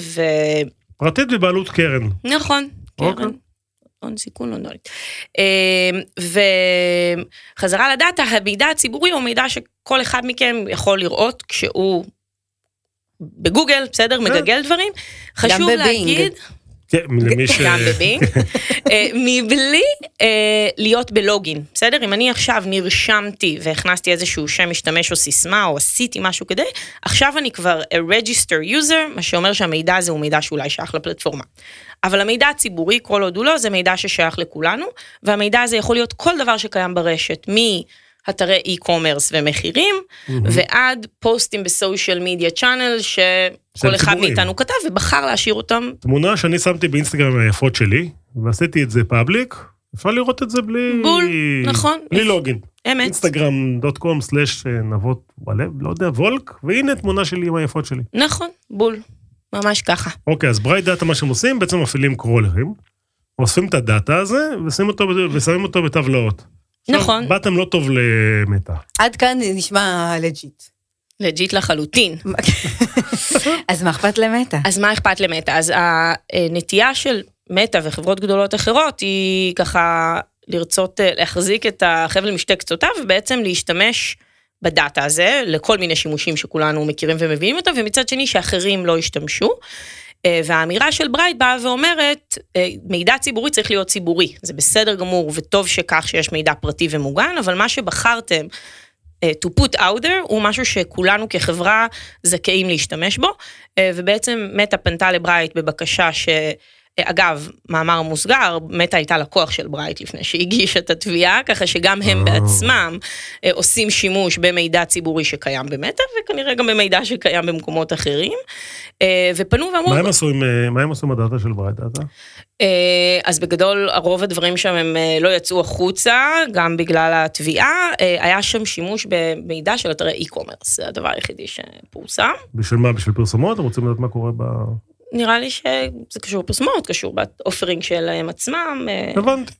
פרטית בבעלות קרן. אוקיי. קרן. הון סיכון לונדונית. וחזרה לדאטה, המידע הציבורי הוא מידע שכל אחד מכם יכול לראות כשהוא בגוגל, בסדר? מגגל דברים. חשוב. להגיד, כן, למי ש... גם בבינג, אה, מבלי אה, להיות בלוגין, בסדר? אם אני עכשיו נרשמתי והכנסתי איזשהו שם משתמש או סיסמה או עשיתי משהו כדי, עכשיו אני כבר a register user, מה שאומר שהמידע הזה הוא מידע שאולי שייך לפלטפורמה. אבל המידע הציבורי, כל עוד הוא לא, זה מידע ששייך לכולנו, והמידע הזה יכול להיות כל דבר שקיים ברשת, מאתרי e-commerce ומחירים, ועד פוסטים ב social media channel, שכל אחד ציבוריים. מאיתנו כתב ובחר להשאיר אותם תמונה שאני שמתי באינסטגרם היפות שלי, ועשיתי את זה public, אפשר לראות את זה בלי... בול, נכון. בלי login. אמת. אינסטגרם. com slash נבות וואלה, לא יודע, walk, והנה תמונה שלי עם היפות שלי. נכון, בול. ממש ככה. אוקיי, אז ברייט דאטה, מה שהם עושים, בעצם מפעילים crawlerים, אוספים את הדאטה הזה, ושמים אותו, ושמים אותו בטבלאות. עכשיו, נכון. באתם לא טוב למטא. עד כאן נשמע legit. legit לחלוטין. אז מה אכפת למטא? אז מה אכפת למטא? אז הנטייה של מטא וחברות גדולות אחרות היא ככה לרצות אה, להחזיק את החבל משתי קצותיו ובעצם להשתמש בדאטה הזה לכל מיני שימושים שכולנו מכירים ומבינים אותם, ומצד שני שאחרים לא ישתמשו. אה, והאמירה של ברייט באה ואומרת, אה, מידע ציבורי צריך להיות ציבורי. זה בסדר גמור וטוב שכך שיש מידע פרטי ומוגן, אבל מה שבחרתם אה, to put out there הוא משהו שכולנו כחברה זכאים להשתמש בו, ובעצם מטא פנתה לברייט בבקשה ש... אגב, מאמר מוסגר, מטא הייתה לקוח של ברייט לפני שהגיש את התביעה, ככה שגם הם אה. בעצמם אה, עושים שימוש במידע ציבורי שקיים במטא, וכנראה גם במידע שקיים במקומות אחרים. אה, ופנו ואמרו, מה הם עשו עם, מה הם עשו עם הדאטה של ברייט דאטה? אז בגדול, הרוב הדברים שם הם לא יצאו החוצה, גם בגלל התביעה. היה שם שימוש במידע של אתרי e-commerce, זה הדבר היחידי שפורסם. בשביל מה? בשביל פרסומות? רוצים לדעת מה קורה ב... נראה לי שזה קשור בפרסומות, קשור ב offering שלהם עצמם. אה, הבנתי.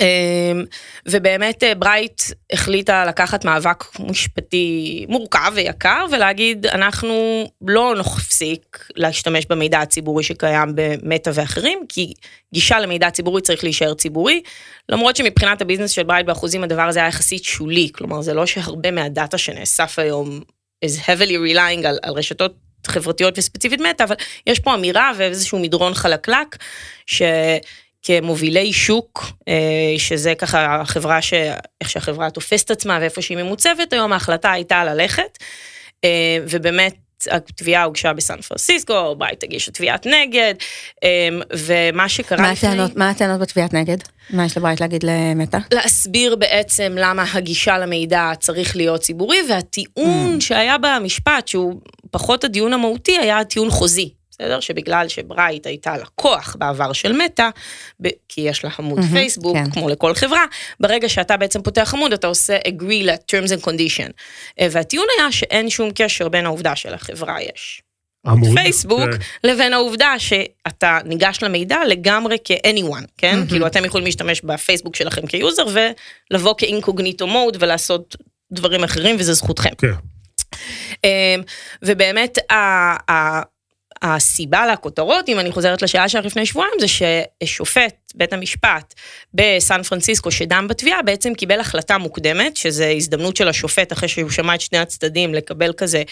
אמ, ובאמת אה, ברייט החליטה לקחת מאבק משפטי מורכב ויקר ולהגיד אנחנו לא נפסיק להשתמש במידע הציבורי שקיים במטא ואחרים כי גישה למידע ציבורי צריך להישאר ציבורי למרות שמבחינת ה business של ברייט באחוזים הדבר הזה היה יחסית שולי כלומר זה לא שהרבה מהדאטה שנאסף היום is heavily relying על, על רשתות חברתיות וספציפית מטא אבל יש פה אמירה ואיזשהו מדרון חלקלק. ש... כמובילי שוק, אה, שזה ככה החברה, ש... איך שהחברה תופסת עצמה ואיפה שהיא ממוצבת היום, ההחלטה הייתה ללכת, אה, ובאמת התביעה הוגשה בסן פרנסיסקו, ברייט הגישה תביעת נגד, אמ, ומה שקרה מה לפני... הטענות, מה הטענות בתביעת נגד? מה יש לברייט להגיד למטה? להסביר בעצם למה הגישה למידע צריך להיות ציבורי, והטיעון שהיה במשפט, שהוא פחות הדיון המהותי, היה טיעון חוזי. בסדר? שבגלל שברייט הייתה לקוח בעבר של מטא, ב- כי יש לה עמוד מהמם, פייסבוק, כן. כמו לכל חברה, ברגע שאתה בעצם פותח עמוד, אתה עושה agree ל-terms and condition. אה, והטיעון היה שאין שום קשר בין העובדה שלחברה יש עמוד. פייסבוק, כן. לבין העובדה שאתה ניגש למידע לגמרי כ-anyone, כן? מהמם. כאילו אתם יכולים להשתמש בפייסבוק שלכם כיוזר ולבוא כאינקוגניטו מוד ולעשות דברים אחרים וזה זכותכם. כן. אמ, ובאמת הסיבה לכותרות, אם אני חוזרת לשאלה שלך לפני שבועיים, זה ששופט בית המשפט בסן פרנסיסקו שדן בתביעה בעצם קיבל החלטה מוקדמת, שזה הזדמנות של השופט אחרי שהוא שמע את שני הצדדים לקבל כזה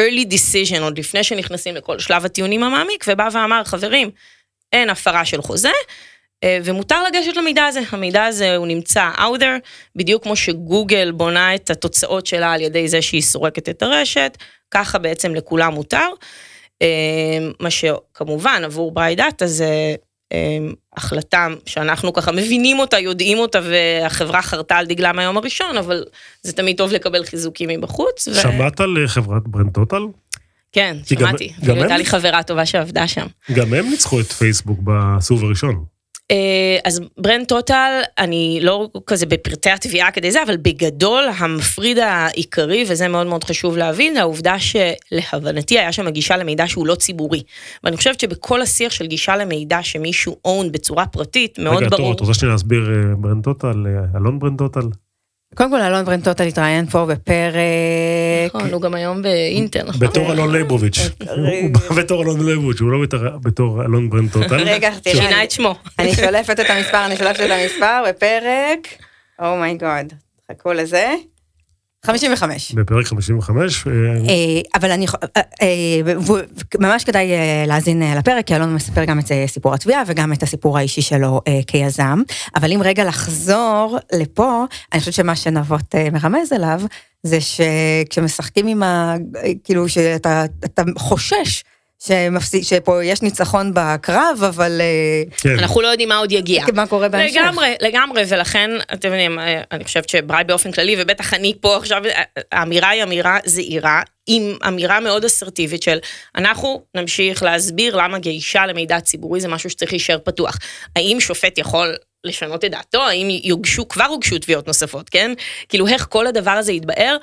early decision עוד לפני שנכנסים לכל שלב הטיעונים המעמיק, ובא ואמר חברים, אין הפרה של חוזה. אה, ומותר לגשת למידע הזה, המידע הזה הוא נמצא out there, בדיוק כמו שגוגל בונה את התוצאות שלה על ידי זה שהיא סורקת את הרשת, ככה בעצם לכולם מותר. אה, מה שכמובן עבור ביי דאטה זה אה, החלטה שאנחנו ככה מבינים אותה, יודעים אותה, והחברה חרתה על דגלה מהיום הראשון, אבל זה תמיד טוב לקבל חיזוקים מבחוץ. ו- שמעת על אה, חברת ברנד טוטל? כן, כי גם- שמעתי. גם אפילו הייתה הם- לי חברה טובה שעבדה שם. גם הם ניצחו את פייסבוק בסיבוב הראשון. אה, אז ברנד טוטל, אני לא כזה בפרטי התביעה כדי זה, אבל בגדול המפריד העיקרי, וזה מאוד מאוד חשוב להבין, זה העובדה שלהבנתי היה שם גישה למידע שהוא לא ציבורי. ואני חושבת שבכל השיח של גישה למידע שמישהו own בצורה פרטית, מאוד רגע, ברור. תור, את רוצה שנייה להסביר אה, ברנד טוטל, אה, אלון ברנד טוטל? קודם כל, אלון ברנד טוטל התראיין פה בפרק... נכון, הוא גם היום באינטר, נכון? בתור אלון ליבוביץ'. הוא בא בתור אלון ליבוביץ', הוא לא בתור- אלון ברנד טוטל. רגע, תראה, שינה את שמו. אני שולפת את המספר, אני שולפת את המספר בפרק, oh my god, חכו לזה, 55. בפרק 55, אה, אה, אבל אני, אה, ממש כדאי להאזין לפרק, כי אלון מספר גם את סיפור התביעה וגם את הסיפור האישי שלו כיזם. אבל אם רגע לחזור לפה, אני חושבת שמה שנבות מרמז אליו, זה שכשמשחקים עם ה... כאילו, שאתה אתה חושש שמפסיד, שפה יש ניצחון בקרב, אבל אה, כן. אנחנו לא יודעים מה עוד יגיע. מה קורה בהמשך. לגמרי, לגמרי, ולכן, אתם יודעים, אה, אני חושבת שבראי באופן כללי, ובטח אני פה עכשיו, אה, האמירה היא אמירה זהירה, עם אמירה מאוד אסרטיבית של אנחנו נמשיך להסביר למה גישה למידע ציבורי זה משהו שצריך להישאר פתוח. האם שופט יכול לשנות את דעתו? האם יוגשו, כבר הוגשו תביעות נוספות, כן? כאילו, איך כל הדבר הזה יתבהר?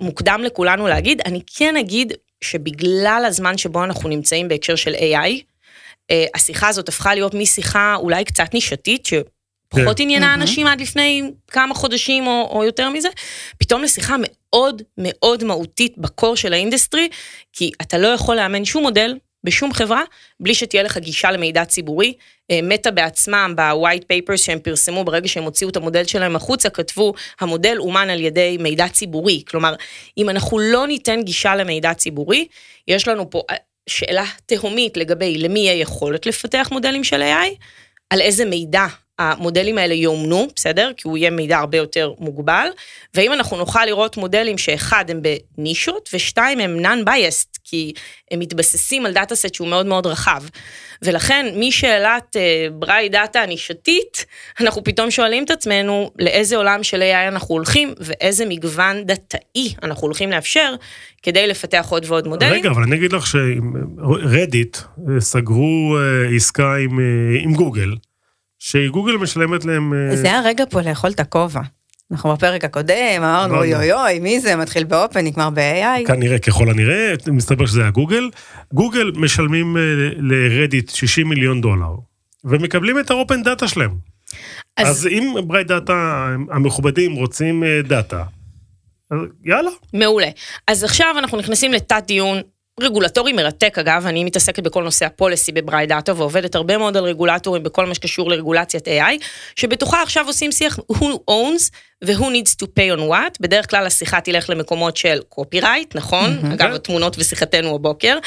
מוקדם לכולנו להגיד. אני כן אגיד שבגלל הזמן שבו אנחנו נמצאים בהקשר של AI, אה, השיחה הזאת הפכה להיות משיחה אולי קצת נישתית, שפחות כן. עניינה מהמם. אנשים עד לפני כמה חודשים או, או יותר מזה, פתאום לשיחה מאוד מאוד מהותית ב core של ה industry, כי אתה לא יכול לאמן שום מודל בשום חברה, בלי שתהיה לך גישה למידע ציבורי. אה, מטא בעצמם, ב-white papers שהם פרסמו ברגע שהם הוציאו את המודל שלהם החוצה, כתבו, המודל אומן על ידי מידע ציבורי. כלומר, אם אנחנו לא ניתן גישה למידע ציבורי, יש לנו פה אה, שאלה תהומית לגבי למי יהיה יכולת לפתח מודלים של AI, על איזה מידע המודלים האלה יאומנו, בסדר? כי הוא יהיה מידע הרבה יותר מוגבל, והאם אנחנו נוכל לראות מודלים שאחד הם בנישות ושתיים הם non-biased, כי הם מתבססים על data set שהוא מאוד מאוד רחב. ולכן משאלת אה, ברייט דאטה הנישתית, אנחנו פתאום שואלים את עצמנו לאיזה עולם של AI אנחנו הולכים ואיזה מגוון דאטאי אנחנו הולכים לאפשר כדי לפתח עוד ועוד מודלים. רגע, אבל אני אגיד לך ש Reddit סגרו אה, עסקה עם, אה, עם גוגל, שגוגל משלמת להם... אה, זה הרגע פה לאכול את הכובע. אנחנו בפרק הקודם, אמרנו לא, אוי לא. אוי אוי, מי זה? מתחיל ב Open, נגמר ב-AI. כנראה, ככל הנראה, מסתבר שזה היה גוגל. גוגל משלמים אה, לרדיט 60 מיליון דולר, ומקבלים את ה open data שלהם. אז, אז- אם ברייט דאטה המכובדים רוצים דאטה, אז יאללה. מעולה. אז עכשיו אנחנו נכנסים לתת דיון רגולטורי מרתק אגב, אני מתעסקת בכל נושא הפוליסי בבראי דאטה ועובדת הרבה מאוד על רגולטורים בכל מה שקשור לרגולציית AI, שבתוכה עכשיו עושים שיח who owns ו-who needs to pay on what, בדרך כלל השיחה תלך למקומות של קופירייט, נכון? מהמם. אגב, התמונות ושיחתנו הבוקר.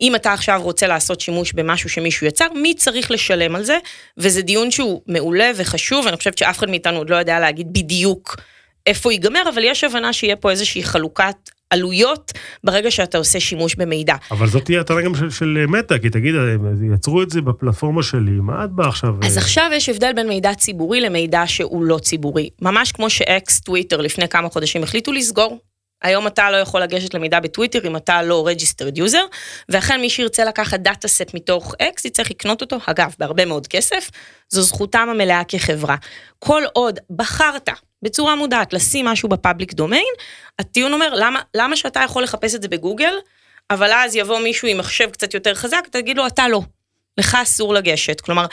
אם אתה עכשיו רוצה לעשות שימוש במשהו שמישהו יצר, מי צריך לשלם על זה? וזה דיון שהוא מעולה וחשוב, אני חושבת שאף אחד מאיתנו עוד לא יודע להגיד בדיוק איפה ייגמר, אבל יש הבנה שיהיה פה איזושהי חלוקת עלויות ברגע שאתה עושה שימוש במידע. אבל זאת תהיה הטענה גם של, של מטא, כי תגיד, הם יצרו את זה בפלטפורמה שלי, מה את באה עכשיו? אז אה, עכשיו יש הבדל בין מידע ציבורי למידע שהוא לא ציבורי. ממש כמו שאקס טוויטר לפני כמה חודשים החליטו לסגור. היום אתה לא יכול לגשת למידע בטוויטר אם אתה לא registered user, ואכן מי שירצה לקחת data set מתוך אקס יצטרך לקנות אותו, אגב, בהרבה מאוד כסף, זו זכותם המלאה כחברה. כל עוד בחרת בצורה מודעת לשים משהו ב public domain, הטיעון אומר, למה, למה שאתה יכול לחפש את זה בגוגל, אבל אז יבוא מישהו עם מחשב קצת יותר חזק, תגיד לו, אתה לא. לך אסור לגשת. כלומר,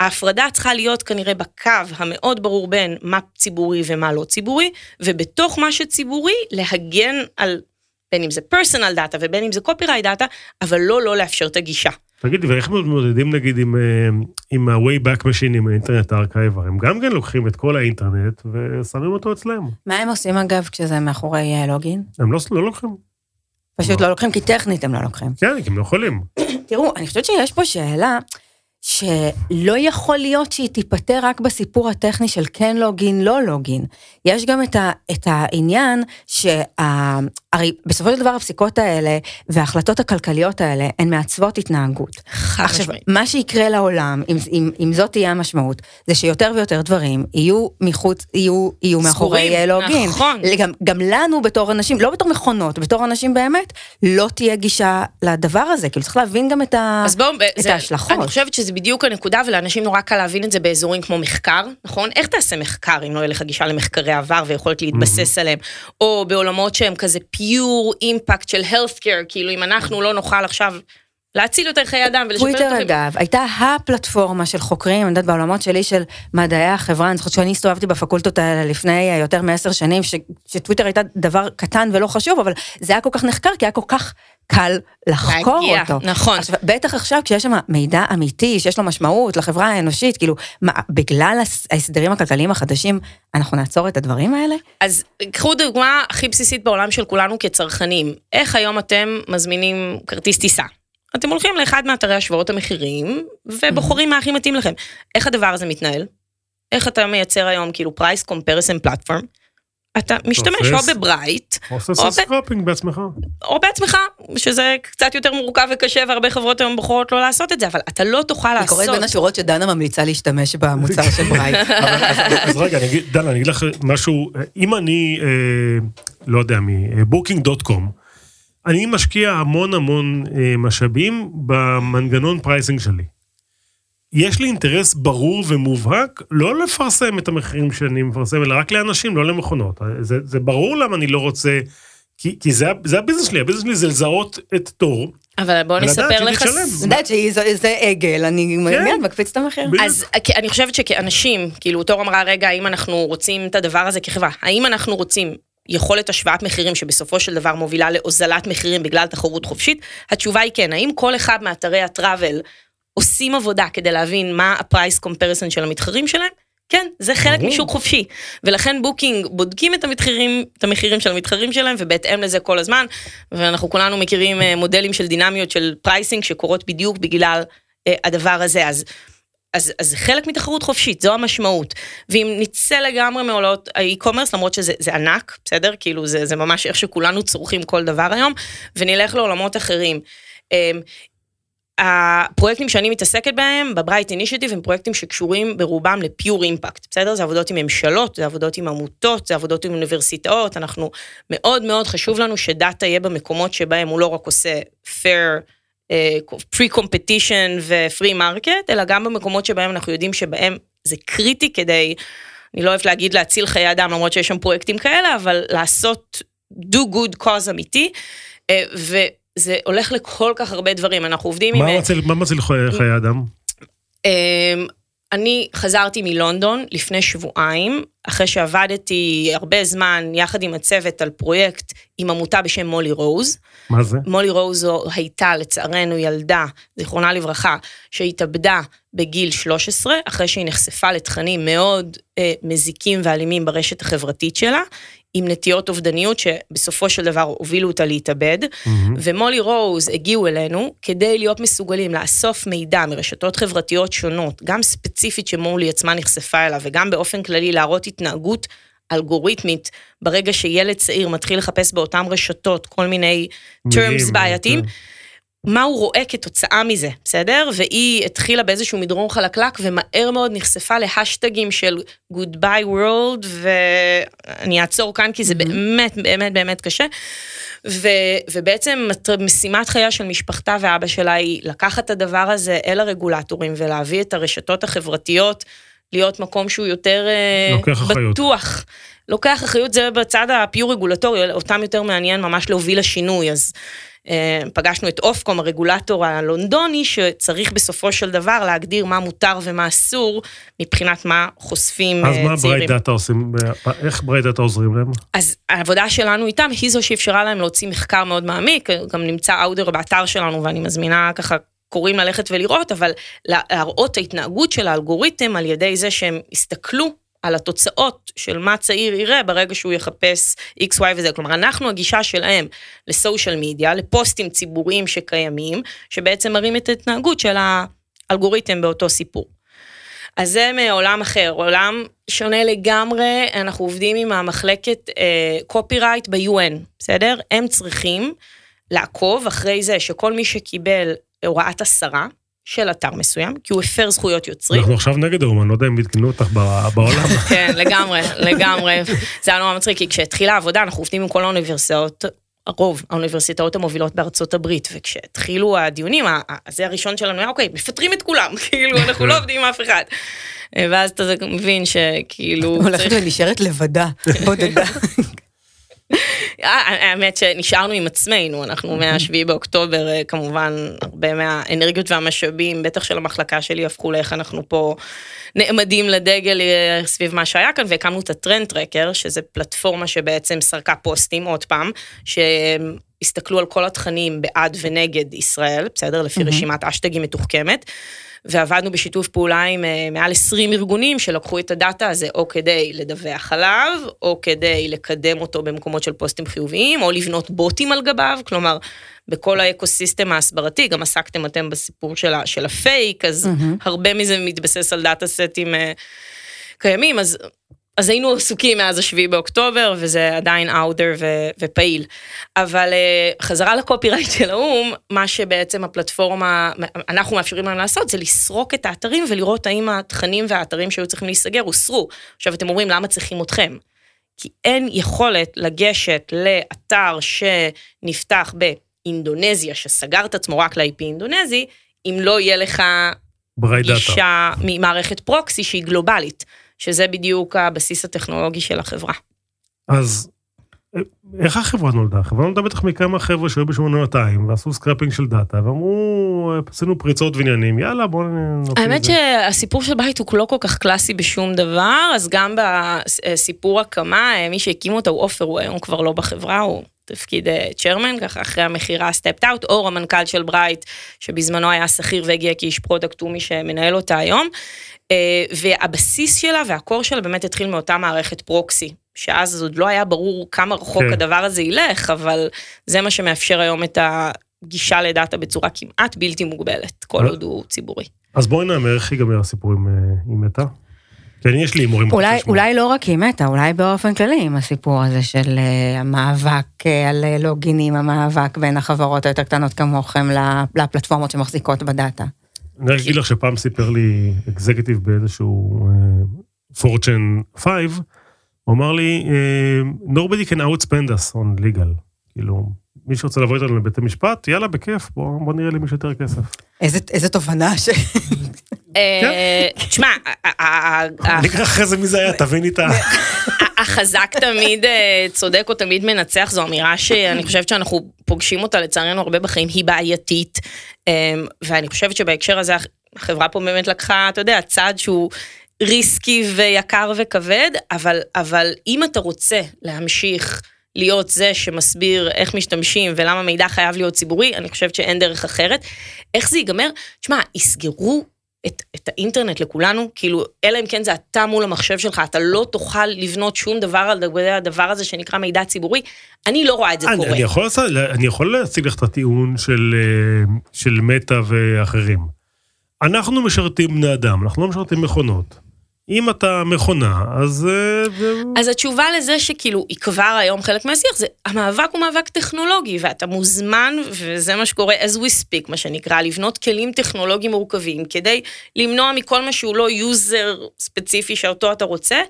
ההפרדה צריכה להיות כנראה בקו המאוד ברור בין מה ציבורי ומה לא ציבורי, ובתוך מה שציבורי להגן על בין אם זה personal data ובין אם זה copyright data, אבל לא לא לאפשר את הגישה. תגידי, ואיך מתמודדים נגיד עם, אה, עם ה-Wayback Machine, עם האינטרנט הארכייבר? הם גם כן לוקחים את כל האינטרנט ושמים אותו אצלם. מה הם עושים אגב כשזה מאחורי אה, לוגין? הם לא, לא לוקחים. פשוט לא. לא לוקחים, כי טכנית הם לא לוקחים. כן, כי הם לא יכולים. תראו, אני חושבת שיש פה שאלה שלא יכול להיות שהיא תיפתר רק בסיפור הטכני של כן לוגין, לא לוגין. יש גם את, ה, את העניין שהרי בסופו של דבר הפסיקות האלה וההחלטות הכלכליות האלה הן מעצבות התנהגות. חד עכשיו, משמעית. מה שיקרה לעולם, אם, אם, אם זאת תהיה המשמעות, זה שיותר ויותר דברים יהיו מחוץ, יהיו, יהיו מאחורי סגורים, אה, לוגין. נכון. גם, גם לנו בתור אנשים, לא בתור מכונות, בתור אנשים באמת, לא תהיה גישה לדבר הזה. כאילו צריך להבין גם את, ה, את זה- ההשלכות. אני חושבת שזה בדיוק הנקודה, ולאנשים נורא קל להבין את זה באזורים כמו מחקר, נכון? איך תעשה מחקר אם לא יהיה לך גישה למחקרי עבר ויכולת להתבסס עליהם? או בעולמות שהם כזה פיור אימפקט של healthcare, כאילו אם אנחנו לא נוכל עכשיו להציל יותר חיי אדם ולשפר את טוויטר. אגב, הייתה הפלטפורמה של חוקרים, אני יודעת בעולמות שלי של מדעי החברה, אני זוכרת שאני הסתובבתי בפקולטות האלה לפני אה, יותר מעשר שנים, ש, שטוויטר הייתה דבר קטן ולא חשוב, אבל זה היה כל כך נחקר, כי היה כל כך קל לחקור להגיע, אותו. נכון. עכשיו, בטח עכשיו כשיש שם מידע אמיתי, שיש לו משמעות לחברה האנושית, כאילו, מה, בגלל הס- ההסדרים הכלכליים החדשים, אנחנו נעצור את הדברים האלה? אז קחו דוגמה הכי בסיסית בעולם של כולנו כצרכנים. איך היום אתם מזמינים כרטיס טיסה? אתם הולכים לאחד מאתרי השוואות המחירים, ובוחרים מה הכי מתאים לכם. איך הדבר הזה מתנהל? איך אתה מייצר היום כאילו price comparison platform? אתה משתמש או בברייט, או ב- בעצמך. או בעצמך, שזה קצת יותר מורכב וקשה, והרבה חברות היום בוחרות לא לעשות את זה, אבל אתה לא תוכל אני לעשות. קוראת בין השורות שדנה ממליצה להשתמש במוצר של (laughs) ברייט. אז, רגע, אני דנה, אני אגיד לך משהו, אם אני, אה, לא יודע מי, בוקינג.קום, אני משקיע המון המון אה, משאבים במנגנון pricing שלי. יש לי אינטרס ברור ומובהק לא לפרסם את המחירים שאני מפרסם, אלא רק לאנשים, לא למכונות. זה, זה ברור למה אני לא רוצה, כי, כי זה, זה ה business שלי, ה business שלי זה לזהות את תור. אבל בוא נספר לך... אני יודעת שזה עגל, אני כן. מיד מקפיץ את המחיר. אז אני חושבת שכאנשים, כאילו תור אמרה, רגע, האם אנחנו רוצים את הדבר הזה כחברה? האם אנחנו רוצים יכולת השוואת מחירים שבסופו של דבר מובילה להוזלת מחירים בגלל תחרות חופשית? התשובה היא כן. האם כל אחד מאתרי ה travel עושים עבודה כדי להבין מה ה price comparison של המתחרים שלהם? כן, זה חלק ברור. משוק חופשי. ולכן בוקינג בודקים את המחירים, את המחירים של המתחרים שלהם, ובהתאם לזה כל הזמן. ואנחנו כולנו מכירים אה, מודלים של דינמיות של pricing שקורות בדיוק בגלל אה, הדבר הזה. אז אז, אז זה חלק מתחרות חופשית, זו המשמעות. ואם נצא לגמרי מעולמות ה e-commerce, למרות שזה זה ענק, בסדר? כאילו זה, זה ממש איך שכולנו צורכים כל דבר היום, ונלך לעולמות אחרים. אמ, הפרויקטים שאני מתעסקת בהם ב Bright Initiative הם פרויקטים שקשורים ברובם ל pure impact, בסדר? זה עבודות עם ממשלות, זה עבודות עם עמותות, זה עבודות עם אוניברסיטאות, אנחנו, מאוד מאוד חשוב לנו שדאטה יהיה במקומות שבהם הוא לא רק עושה fair free competition ו free market, אלא גם במקומות שבהם אנחנו יודעים שבהם זה קריטי כדי, אני לא אוהבת להגיד להציל חיי אדם, למרות שיש שם פרויקטים כאלה, אבל לעשות do good cause אמיתי, אה, וזה הולך לכל כך הרבה דברים, אנחנו עובדים עם... מה מציל, מה מציל חיי חיי אדם? אני חזרתי מלונדון לפני שבועיים, אחרי שעבדתי הרבה זמן יחד עם הצוות על פרויקט עם עמותה בשם מולי רוז. מה זה? מולי רוז זו הייתה לצערנו ילדה, זיכרונה לברכה, שהתאבדה בגיל 13, אחרי שהיא נחשפה לתכנים מאוד אה, מזיקים ואלימים ברשת החברתית שלה, עם נטיות אובדניות שבסופו של דבר הובילו אותה להתאבד. ומולי רוז הגיעו אלינו כדי להיות מסוגלים לאסוף מידע מרשתות חברתיות שונות, גם ספציפית שמולי עצמה נחשפה אליו, וגם באופן כללי להראות התנהגות אלגוריתמית, ברגע שילד צעיר מתחיל לחפש באותן רשתות כל מיני terms מילים, בעייתיים, כן. מה הוא רואה כתוצאה מזה, בסדר? והיא התחילה באיזשהו מדרון חלקלק ומהר מאוד נחשפה להשטגים של Goodbye World, ואני אעצור כאן כי זה באמת באמת באמת קשה. ו, ובעצם משימת חייה של משפחתה ואבא שלה היא לקחת את הדבר הזה אל הרגולטורים ולהביא את הרשתות החברתיות להיות מקום שהוא יותר אה, לוקח אחריות. בטוח. לוקח אחריות, זה בצד ה pure רגולטורי, אותם יותר מעניין ממש להוביל לשינוי, אז פגשנו את Ofcom, הרגולטור הלונדוני, שצריך בסופו של דבר להגדיר מה מותר ומה אסור, מבחינת מה חושפים אז אה, מה צעירים. ברייט דאטה עושים, איך ברייט דאטה עוזרים להם? אז העבודה שלנו איתם היא זו שאפשרה להם להוציא מחקר מאוד מעמיק, גם נמצא out there באתר שלנו ואני מזמינה ככה קוראים ללכת ולראות, אבל להראות את ההתנהגות של האלגוריתם על ידי זה שהם יסתכלו על התוצאות של מה צעיר יראה ברגע שהוא יחפש x, y וזה. כלומר, אנחנו הגישה שלהם לסושיאל מדיה, לפוסטים ציבוריים שקיימים, שבעצם מראים את ההתנהגות של האלגוריתם באותו סיפור. אז זה מעולם אחר, עולם שונה לגמרי, אנחנו עובדים עם המחלקת קופירייט ב-UN, בסדר? הם צריכים לעקוב אחרי זה שכל מי שקיבל הוראת הסרה של אתר מסוים, כי הוא הפר זכויות יוצרים. אנחנו עכשיו נגד האומן, לא יודע אם עדכנו אותך ב- בעולם. (laughs) כן, לגמרי, לגמרי. זה היה נורא מצחיק, כי כשהתחילה העבודה, אנחנו עובדים עם כל האוניברסיטאות, הרוב, האוניברסיטאות המובילות בארצות הברית, וכשהתחילו הדיונים, זה הראשון שלנו היה, אוקיי, מפטרים את כולם, (laughs) כאילו, אנחנו לא עובדים עם אף אחד. ואז אתה מבין שכאילו... הולכת ונשארת לבדה, בודדה. (laughs) אה, האמת שנשארנו עם עצמנו, אנחנו מה-7 באוקטובר, אה, כמובן, הרבה מהאנרגיות והמשאבים, בטח של המחלקה שלי, הפכו לאיך אנחנו פה נעמדים לדגל אה, סביב מה שהיה כאן, והקמנו את הטרנד טרקר, שזה פלטפורמה שבעצם סרקה פוסטים, עוד פעם, שהסתכלו על כל התכנים בעד ונגד ישראל, בסדר? לפי רשימת אשטגים מתוחכמת. ועבדנו בשיתוף פעולה עם אה, מעל 20 ארגונים שלקחו את הדאטה הזה או כדי לדווח עליו, או כדי לקדם אותו במקומות של פוסטים חיוביים, או לבנות בוטים על גביו, כלומר, בכל ה ecosystem ההסברתי, גם עסקתם אתם בסיפור של, של הפייק, אז הרבה מזה מתבסס על דאטה סטים אה, קיימים, אז... אז היינו עסוקים מאז השביעי באוקטובר, וזה עדיין out there ו- ופעיל. אבל uh, חזרה ל copyright של האו"ם, מה שבעצם הפלטפורמה, אנחנו מאפשרים להם לעשות, זה לסרוק את האתרים ולראות האם התכנים והאתרים שהיו צריכים להיסגר הוסרו. עכשיו, אתם אומרים, למה צריכים אתכם? כי אין יכולת לגשת לאתר שנפתח באינדונזיה, שסגר את עצמו רק ל-IP אינדונזי, אם לא יהיה לך ברייט דאטה. גישה ממערכת proxy שהיא גלובלית, שזה בדיוק הבסיס הטכנולוגי של החברה. אז איך החברה נולדה? החברה נולדה בטח מכמה חבר'ה שהיו ב-8200 ועשו scraping של דאטה ואמרו, "אה, עשינו פריצות ועניינים, יאללה בואו נוציא האמת. שהסיפור של ברייט הוא לא כל כך קלאסי בשום דבר, אז גם בסיפור הקמה, מי שהקים אותה הוא עופר, הוא היום כבר לא בחברה, הוא תפקיד chairman, ככה אחרי המכירה stepped out, אור המנכ"ל של ברייט, שבזמנו היה שכיר והגיע כאיש product, הוא מי שמנהל אותה היום. אה, והבסיס שלה וה core שלה באמת התחיל מאותה מערכת proxy, שאז עוד לא היה ברור כמה רחוק כן. הדבר הזה ילך, אבל זה מה שמאפשר היום את הגישה לדאטה בצורה כמעט בלתי מוגבלת, כל עוד הוא ציבורי. אז בואי נאמר איך ייגמר הסיפור עם, אה, עם מטא. כן, יש לי הימורים. אולי. אולי לא רק עם מטא, אולי באופן כללי עם הסיפור הזה של אה, המאבק אה, על אה, לוגינים, המאבק בין החברות היותר קטנות כמוכם ל- לפלטפורמות שמחזיקות בדאטה. אני רק אגיד לך שפעם סיפר לי אקזקטיב באיזשהו פורצ'ן 5, הוא אמר לי, אה, nobody can outspend us on legal. כאילו, מי שרוצה לבוא איתנו לבית המשפט, יאללה, בכיף, בוא, בוא נראה למי שיותר כסף. איזה, איזה תובנה ש... (laughs) אה, תשמע, ה- ה- ה- ה- אני אקרא אחרי זה מי זה היה, תבין את ה... החזק תמיד אה, צודק או תמיד מנצח, זו אמירה שאני חושבת שאנחנו פוגשים אותה לצערנו הרבה בחיים, היא בעייתית. אה, ואני חושבת שבהקשר הזה החברה פה באמת לקחה, אתה יודע, צעד שהוא ריסקי ויקר וכבד, אבל, אבל אם אתה רוצה להמשיך להיות זה שמסביר איך משתמשים ולמה מידע חייב להיות ציבורי, אני חושבת שאין דרך אחרת. איך זה ייגמר? תשמע, יסגרו את, את האינטרנט לכולנו, כאילו, אלא אם כן זה אתה מול המחשב שלך, אתה לא תוכל לבנות שום דבר על הדבר הזה שנקרא מידע ציבורי. אני לא רואה את זה אני, קורה. אני, יכול לעשות, אני יכול להציג לך את הטיעון של, אה, של מטא ואחרים. אנחנו משרתים בני אדם, אנחנו לא משרתים מכונות. אם אתה מכונה, אז... אה, אז התשובה לזה שכאילו היא כבר היום חלק מהשיח, זה המאבק הוא מאבק טכנולוגי, ואתה מוזמן, וזה מה שקורה as we speak, מה שנקרא, לבנות כלים טכנולוגיים מורכבים, כדי למנוע מכל מה שהוא לא יוזר ספציפי שאותו אתה רוצה,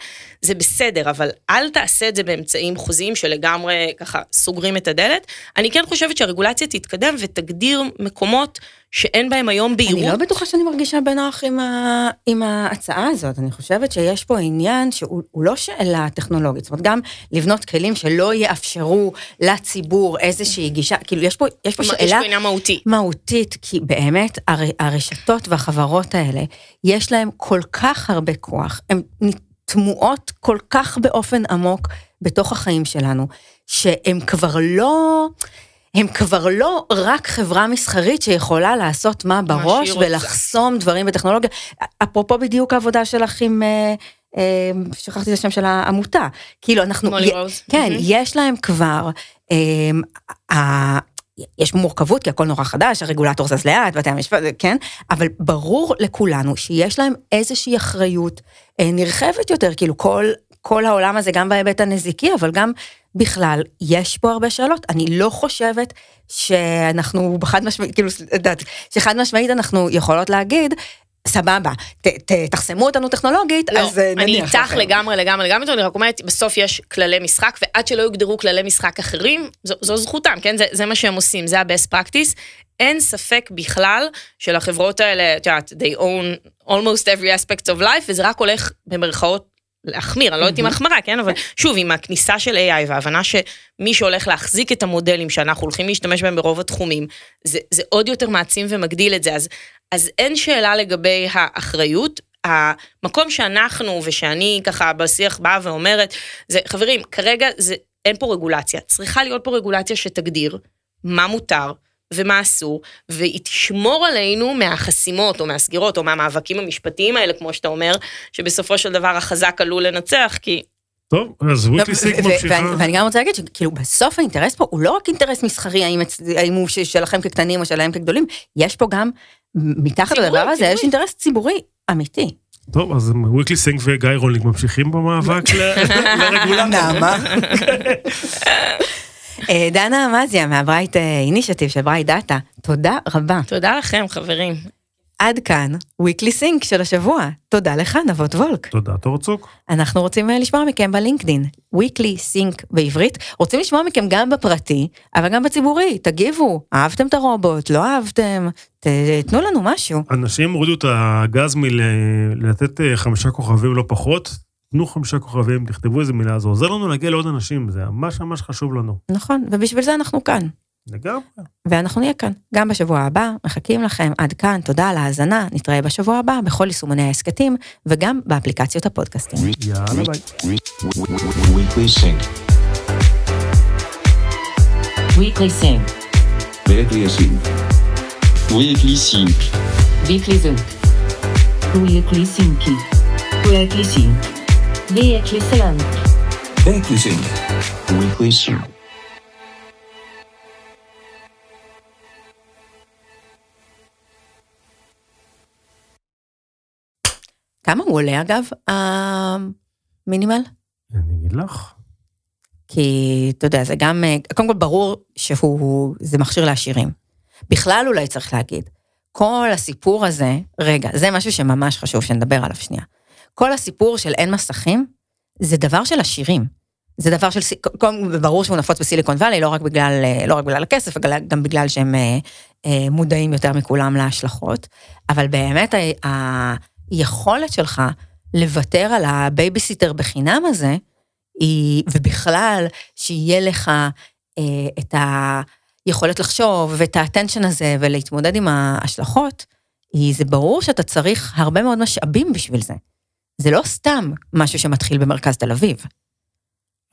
זה בסדר, אבל אל תעשה את זה באמצעים חוזיים שלגמרי ככה סוגרים את הדלת. אני כן חושבת שהרגולציה תתקדם ותגדיר מקומות שאין בהם היום בהירות. אני לא בטוחה שאני מרגישה בנוח עם, ה... עם ההצעה הזאת. אני חושבת שיש פה עניין שהוא הוא לא שאלה טכנולוגית. זאת אומרת, גם לבנות כלים שלא יאפשרו לציבור איזושהי גישה, כאילו, יש פה, יש פה יש שאלה פה עניין מהותי. מהותית, כי באמת הר... הרשתות והחברות האלה, יש להם כל כך הרבה כוח, הן תמוהות כל כך באופן עמוק בתוך החיים שלנו, שהן כבר לא... הם כבר לא רק חברה מסחרית שיכולה לעשות מה בראש. ולחסום דברים בטכנולוגיה. אפרופו בדיוק העבודה שלך עם, אה, אה, שכחתי את השם של העמותה. כאילו אנחנו, מולי רוז. כן, מהמם. יש להם כבר, ה- יש מורכבות כי הכל נורא חדש, הרגולטור זז לאט, בתי המשפט, כן, אבל ברור לכולנו שיש להם איזושהי אחריות אה, נרחבת יותר, כאילו כל, כל העולם הזה, גם בהיבט הנזיקי, אבל גם בכלל, יש פה הרבה שאלות. אני לא חושבת שאנחנו חד משמעית, כאילו, את יודעת, שחד משמעית אנחנו יכולות להגיד, סבבה, ת, ת, תחסמו אותנו טכנולוגית, לא, אז אה, אני נניח איתך לכם. לגמרי, לגמרי, לגמרי, אני רק אומרת, בסוף יש כללי משחק, ועד שלא יוגדרו כללי משחק אחרים, זו, זו זכותם, כן? זה, זה מה שהם עושים, זה ה-best practice. אין ספק בכלל שלחברות האלה, את יודעת, they own almost every aspect of life, וזה רק הולך במרכאות להחמיר, אני לא יודעת אם החמרה, כן? אבל שוב, עם הכניסה של AI וההבנה שמי שהולך להחזיק את המודלים שאנחנו הולכים להשתמש בהם ברוב התחומים, זה, זה עוד יותר מעצים ומגדיל את זה. אז, אז אין שאלה לגבי האחריות. המקום שאנחנו ושאני ככה בשיח באה ואומרת, זה חברים, כרגע זה, אין פה רגולציה. צריכה להיות פה רגולציה שתגדיר מה מותר ומה אסור, והיא תשמור עלינו מהחסימות או מהסגירות או מהמאבקים המשפטיים האלה, כמו שאתה אומר, שבסופו של דבר החזק עלול לנצח, כי טוב, אז לא, weekly sync ו- ו- ממשיכה. ואני, גם רוצה להגיד שכאילו בסוף האינטרס פה הוא לא רק אינטרס מסחרי, האם, הוא שלכם כקטנים או שלהם כגדולים, יש פה גם, מתחת לדבר הזה. יש אינטרס ציבורי אמיתי. טוב, אז weekly sync וגיא רולינג ממשיכים במאבק (laughs) ל- לרגולטור. נעמה. (laughs) אה, דנה עמזיה מה-Bright Initiative של Bright Data, תודה רבה. תודה לכם, חברים. עד כאן, weekly sync של השבוע. תודה לך, נבות וולק. תודה, תור צוק. אנחנו רוצים אה, לשמוע מכם בלינקדין, weekly sync בעברית. רוצים לשמוע מכם גם בפרטי, אבל גם בציבורי. תגיבו, אהבתם את הרובוט, לא אהבתם, ת- תנו לנו משהו. אנשים הורידו את הגז מלתת אה, חמישה כוכבים לא פחות. תנו חמישה כוכבים, תכתבו איזה מילה, זה עוזר לנו להגיע לעוד אנשים, זה ממש ממש חשוב לנו. נכון, ובשביל זה אנחנו כאן. לגמרי. ואנחנו נהיה כאן, גם בשבוע הבא, מחכים לכם. עד כאן, תודה על ההאזנה, נתראה בשבוע הבא בכל יישומוני ההסכתים, וגם באפליקציות הפודקאסטים. יאללה ביי. Weekly Sync. Weekly Sync. Weekly Sync. Weekly Sync. Weekly Sync. Weekly Sync. Weekly Sync. Weekly Sync. Weekly Sync. Weekly Sync. כמה הוא עולה אגב, המינימל? אני אגיד לך. כי אתה יודע, זה גם, קודם כל ברור שהוא, זה מכשיר לעשירים. בכלל אולי צריך להגיד, כל הסיפור הזה, רגע, זה משהו שממש חשוב שנדבר עליו שנייה. כל הסיפור של אין מסכים, זה דבר של עשירים. זה דבר של, ברור שהוא נפוץ בסיליקון וואלי, לא רק בגלל, אה, לא רק בגלל הכסף, אלא גם בגלל שהם אה, אה, מודעים יותר מכולם להשלכות. אבל באמת היכולת שלך לוותר על הבייביסיטר בחינם הזה, היא, ובכלל, שיהיה לך אה, את היכולת לחשוב ואת האטנשן הזה ולהתמודד עם ההשלכות, היא, זה ברור שאתה צריך הרבה מאוד משאבים בשביל זה. זה לא סתם משהו שמתחיל במרכז תל אביב.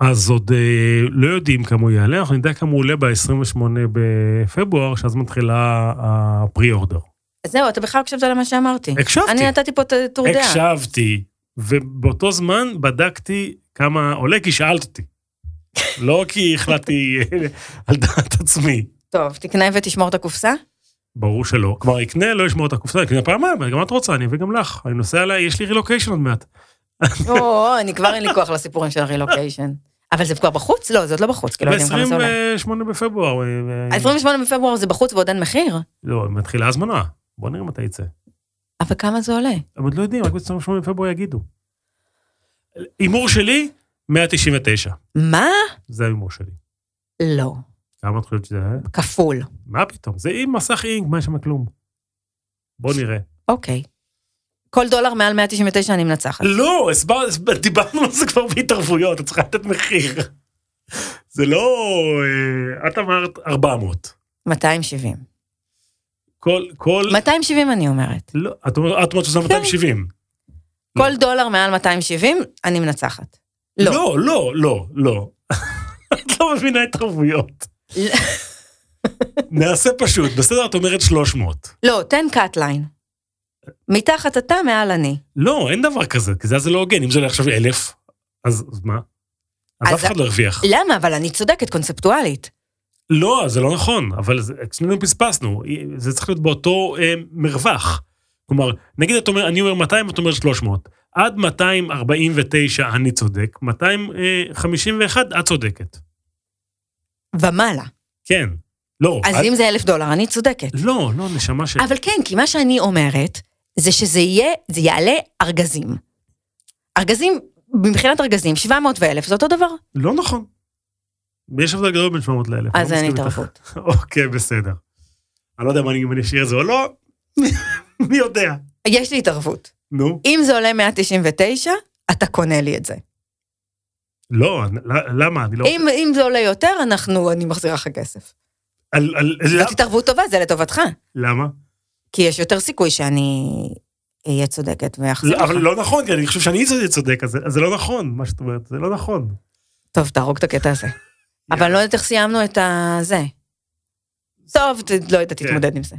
אז עוד אה, לא יודעים כמה הוא יעלה, אנחנו נדע כמה הוא עולה ב-28 בפברואר, שאז מתחילה הפרי-אורדר. זהו, אתה בכלל הקשבת למה שאמרתי. הקשבתי. אני נתתי פה את דעה. הקשבתי, ובאותו זמן בדקתי כמה עולה, כי שאלת אותי. לא כי החלטתי על דעת עצמי. טוב, תקנה ותשמור את הקופסה? ברור שלא. כבר יקנה, לא ישמור את הקופסה, יקנה פעמיים, גם את רוצה, אני אביא גם לך. אני נוסע עליי, יש לי רילוקיישן עוד מעט. או, אני כבר אין לי כוח לסיפורים של הרילוקיישן. אבל זה כבר בחוץ? לא, זה עוד לא בחוץ, כי לא יודעים כמה זה עולה. ב-28 בפברואר. אה, 28 בפברואר זה בחוץ ועוד אין מחיר? לא, מתחילה הזמנה. בוא נראה מתי יצא. אבל כמה זה עולה? הם עוד לא יודעים, רק ב-28 בפברואר יגידו. הימור שלי, 199. מה? זה ההימור שלי. לא. כמה את חושבת שזה היה? כפול. מה פתאום? זה עם מסך אינק, מה יש שם כלום? בוא נראה. אוקיי. כל דולר מעל 199 אני מנצחת. לא, הסבר, הסבר, דיברנו על זה כבר בהתערבויות, את צריכה לתת מחיר. זה לא... אה, את אמרת 400. 270. כל... כל... 270 אני אומרת. לא, את אומרת את אומרת שזה 270. לא. כל דולר מעל 270, אני מנצחת. לא. לא, לא, לא, לא. (laughs) את לא מבינה התערבויות. נעשה פשוט, בסדר, את אומרת 300. לא, תן קאט ליין. מתחת אתה, מעל אני. לא, אין דבר כזה, כי זה זה לא הוגן. אם זה עכשיו 1,000, אז אז מה? אז אז- אף אחד לא הרוויח. למה? אבל אני צודקת קונספטואלית. לא, זה לא נכון, אבל אצלנו פספסנו, זה צריך להיות באותו אה, מרווח. כלומר, נגיד את אומר, אני אומר 200, את אומרת 300. עד 249 אני צודק, 251 את צודקת. ומעלה. כן. לא. אז את- אם זה אלף דולר, אני צודקת. לא, לא, נשמה של... אבל כן, כי מה שאני אומרת, זה שזה יהיה, זה יעלה ארגזים. ארגזים, מבחינת ארגזים, 700 ו-1000 זה אותו דבר. לא נכון. יש הבדל גדול בין 700 ל-1000. אז אין התערבות. (laughs) אוקיי, בסדר. אני לא יודע אם אני אשאיר את זה או לא, (laughs) מי יודע. יש לי התערבות. נו. אם זה עולה 199, אתה קונה לי את זה. לא, ל- למה? אני לא... אם, אם זה עולה יותר, אנחנו, אני מחזירה לך כסף. על- על- זאת למה? התערבות טובה, זה לטובתך. למה? כי יש יותר סיכוי שאני אהיה צודקת ואחזיר לא, לך. אבל לא נכון, כי אני חושב שאני זה צודק, אז זה- לא נכון, מה שאת אומרת, זה לא נכון. טוב, תהרוג את הקטע הזה. (laughs) אבל לא יודעת איך סיימנו את הזה. טוב, לא יודעת, כן. תתמודד עם זה.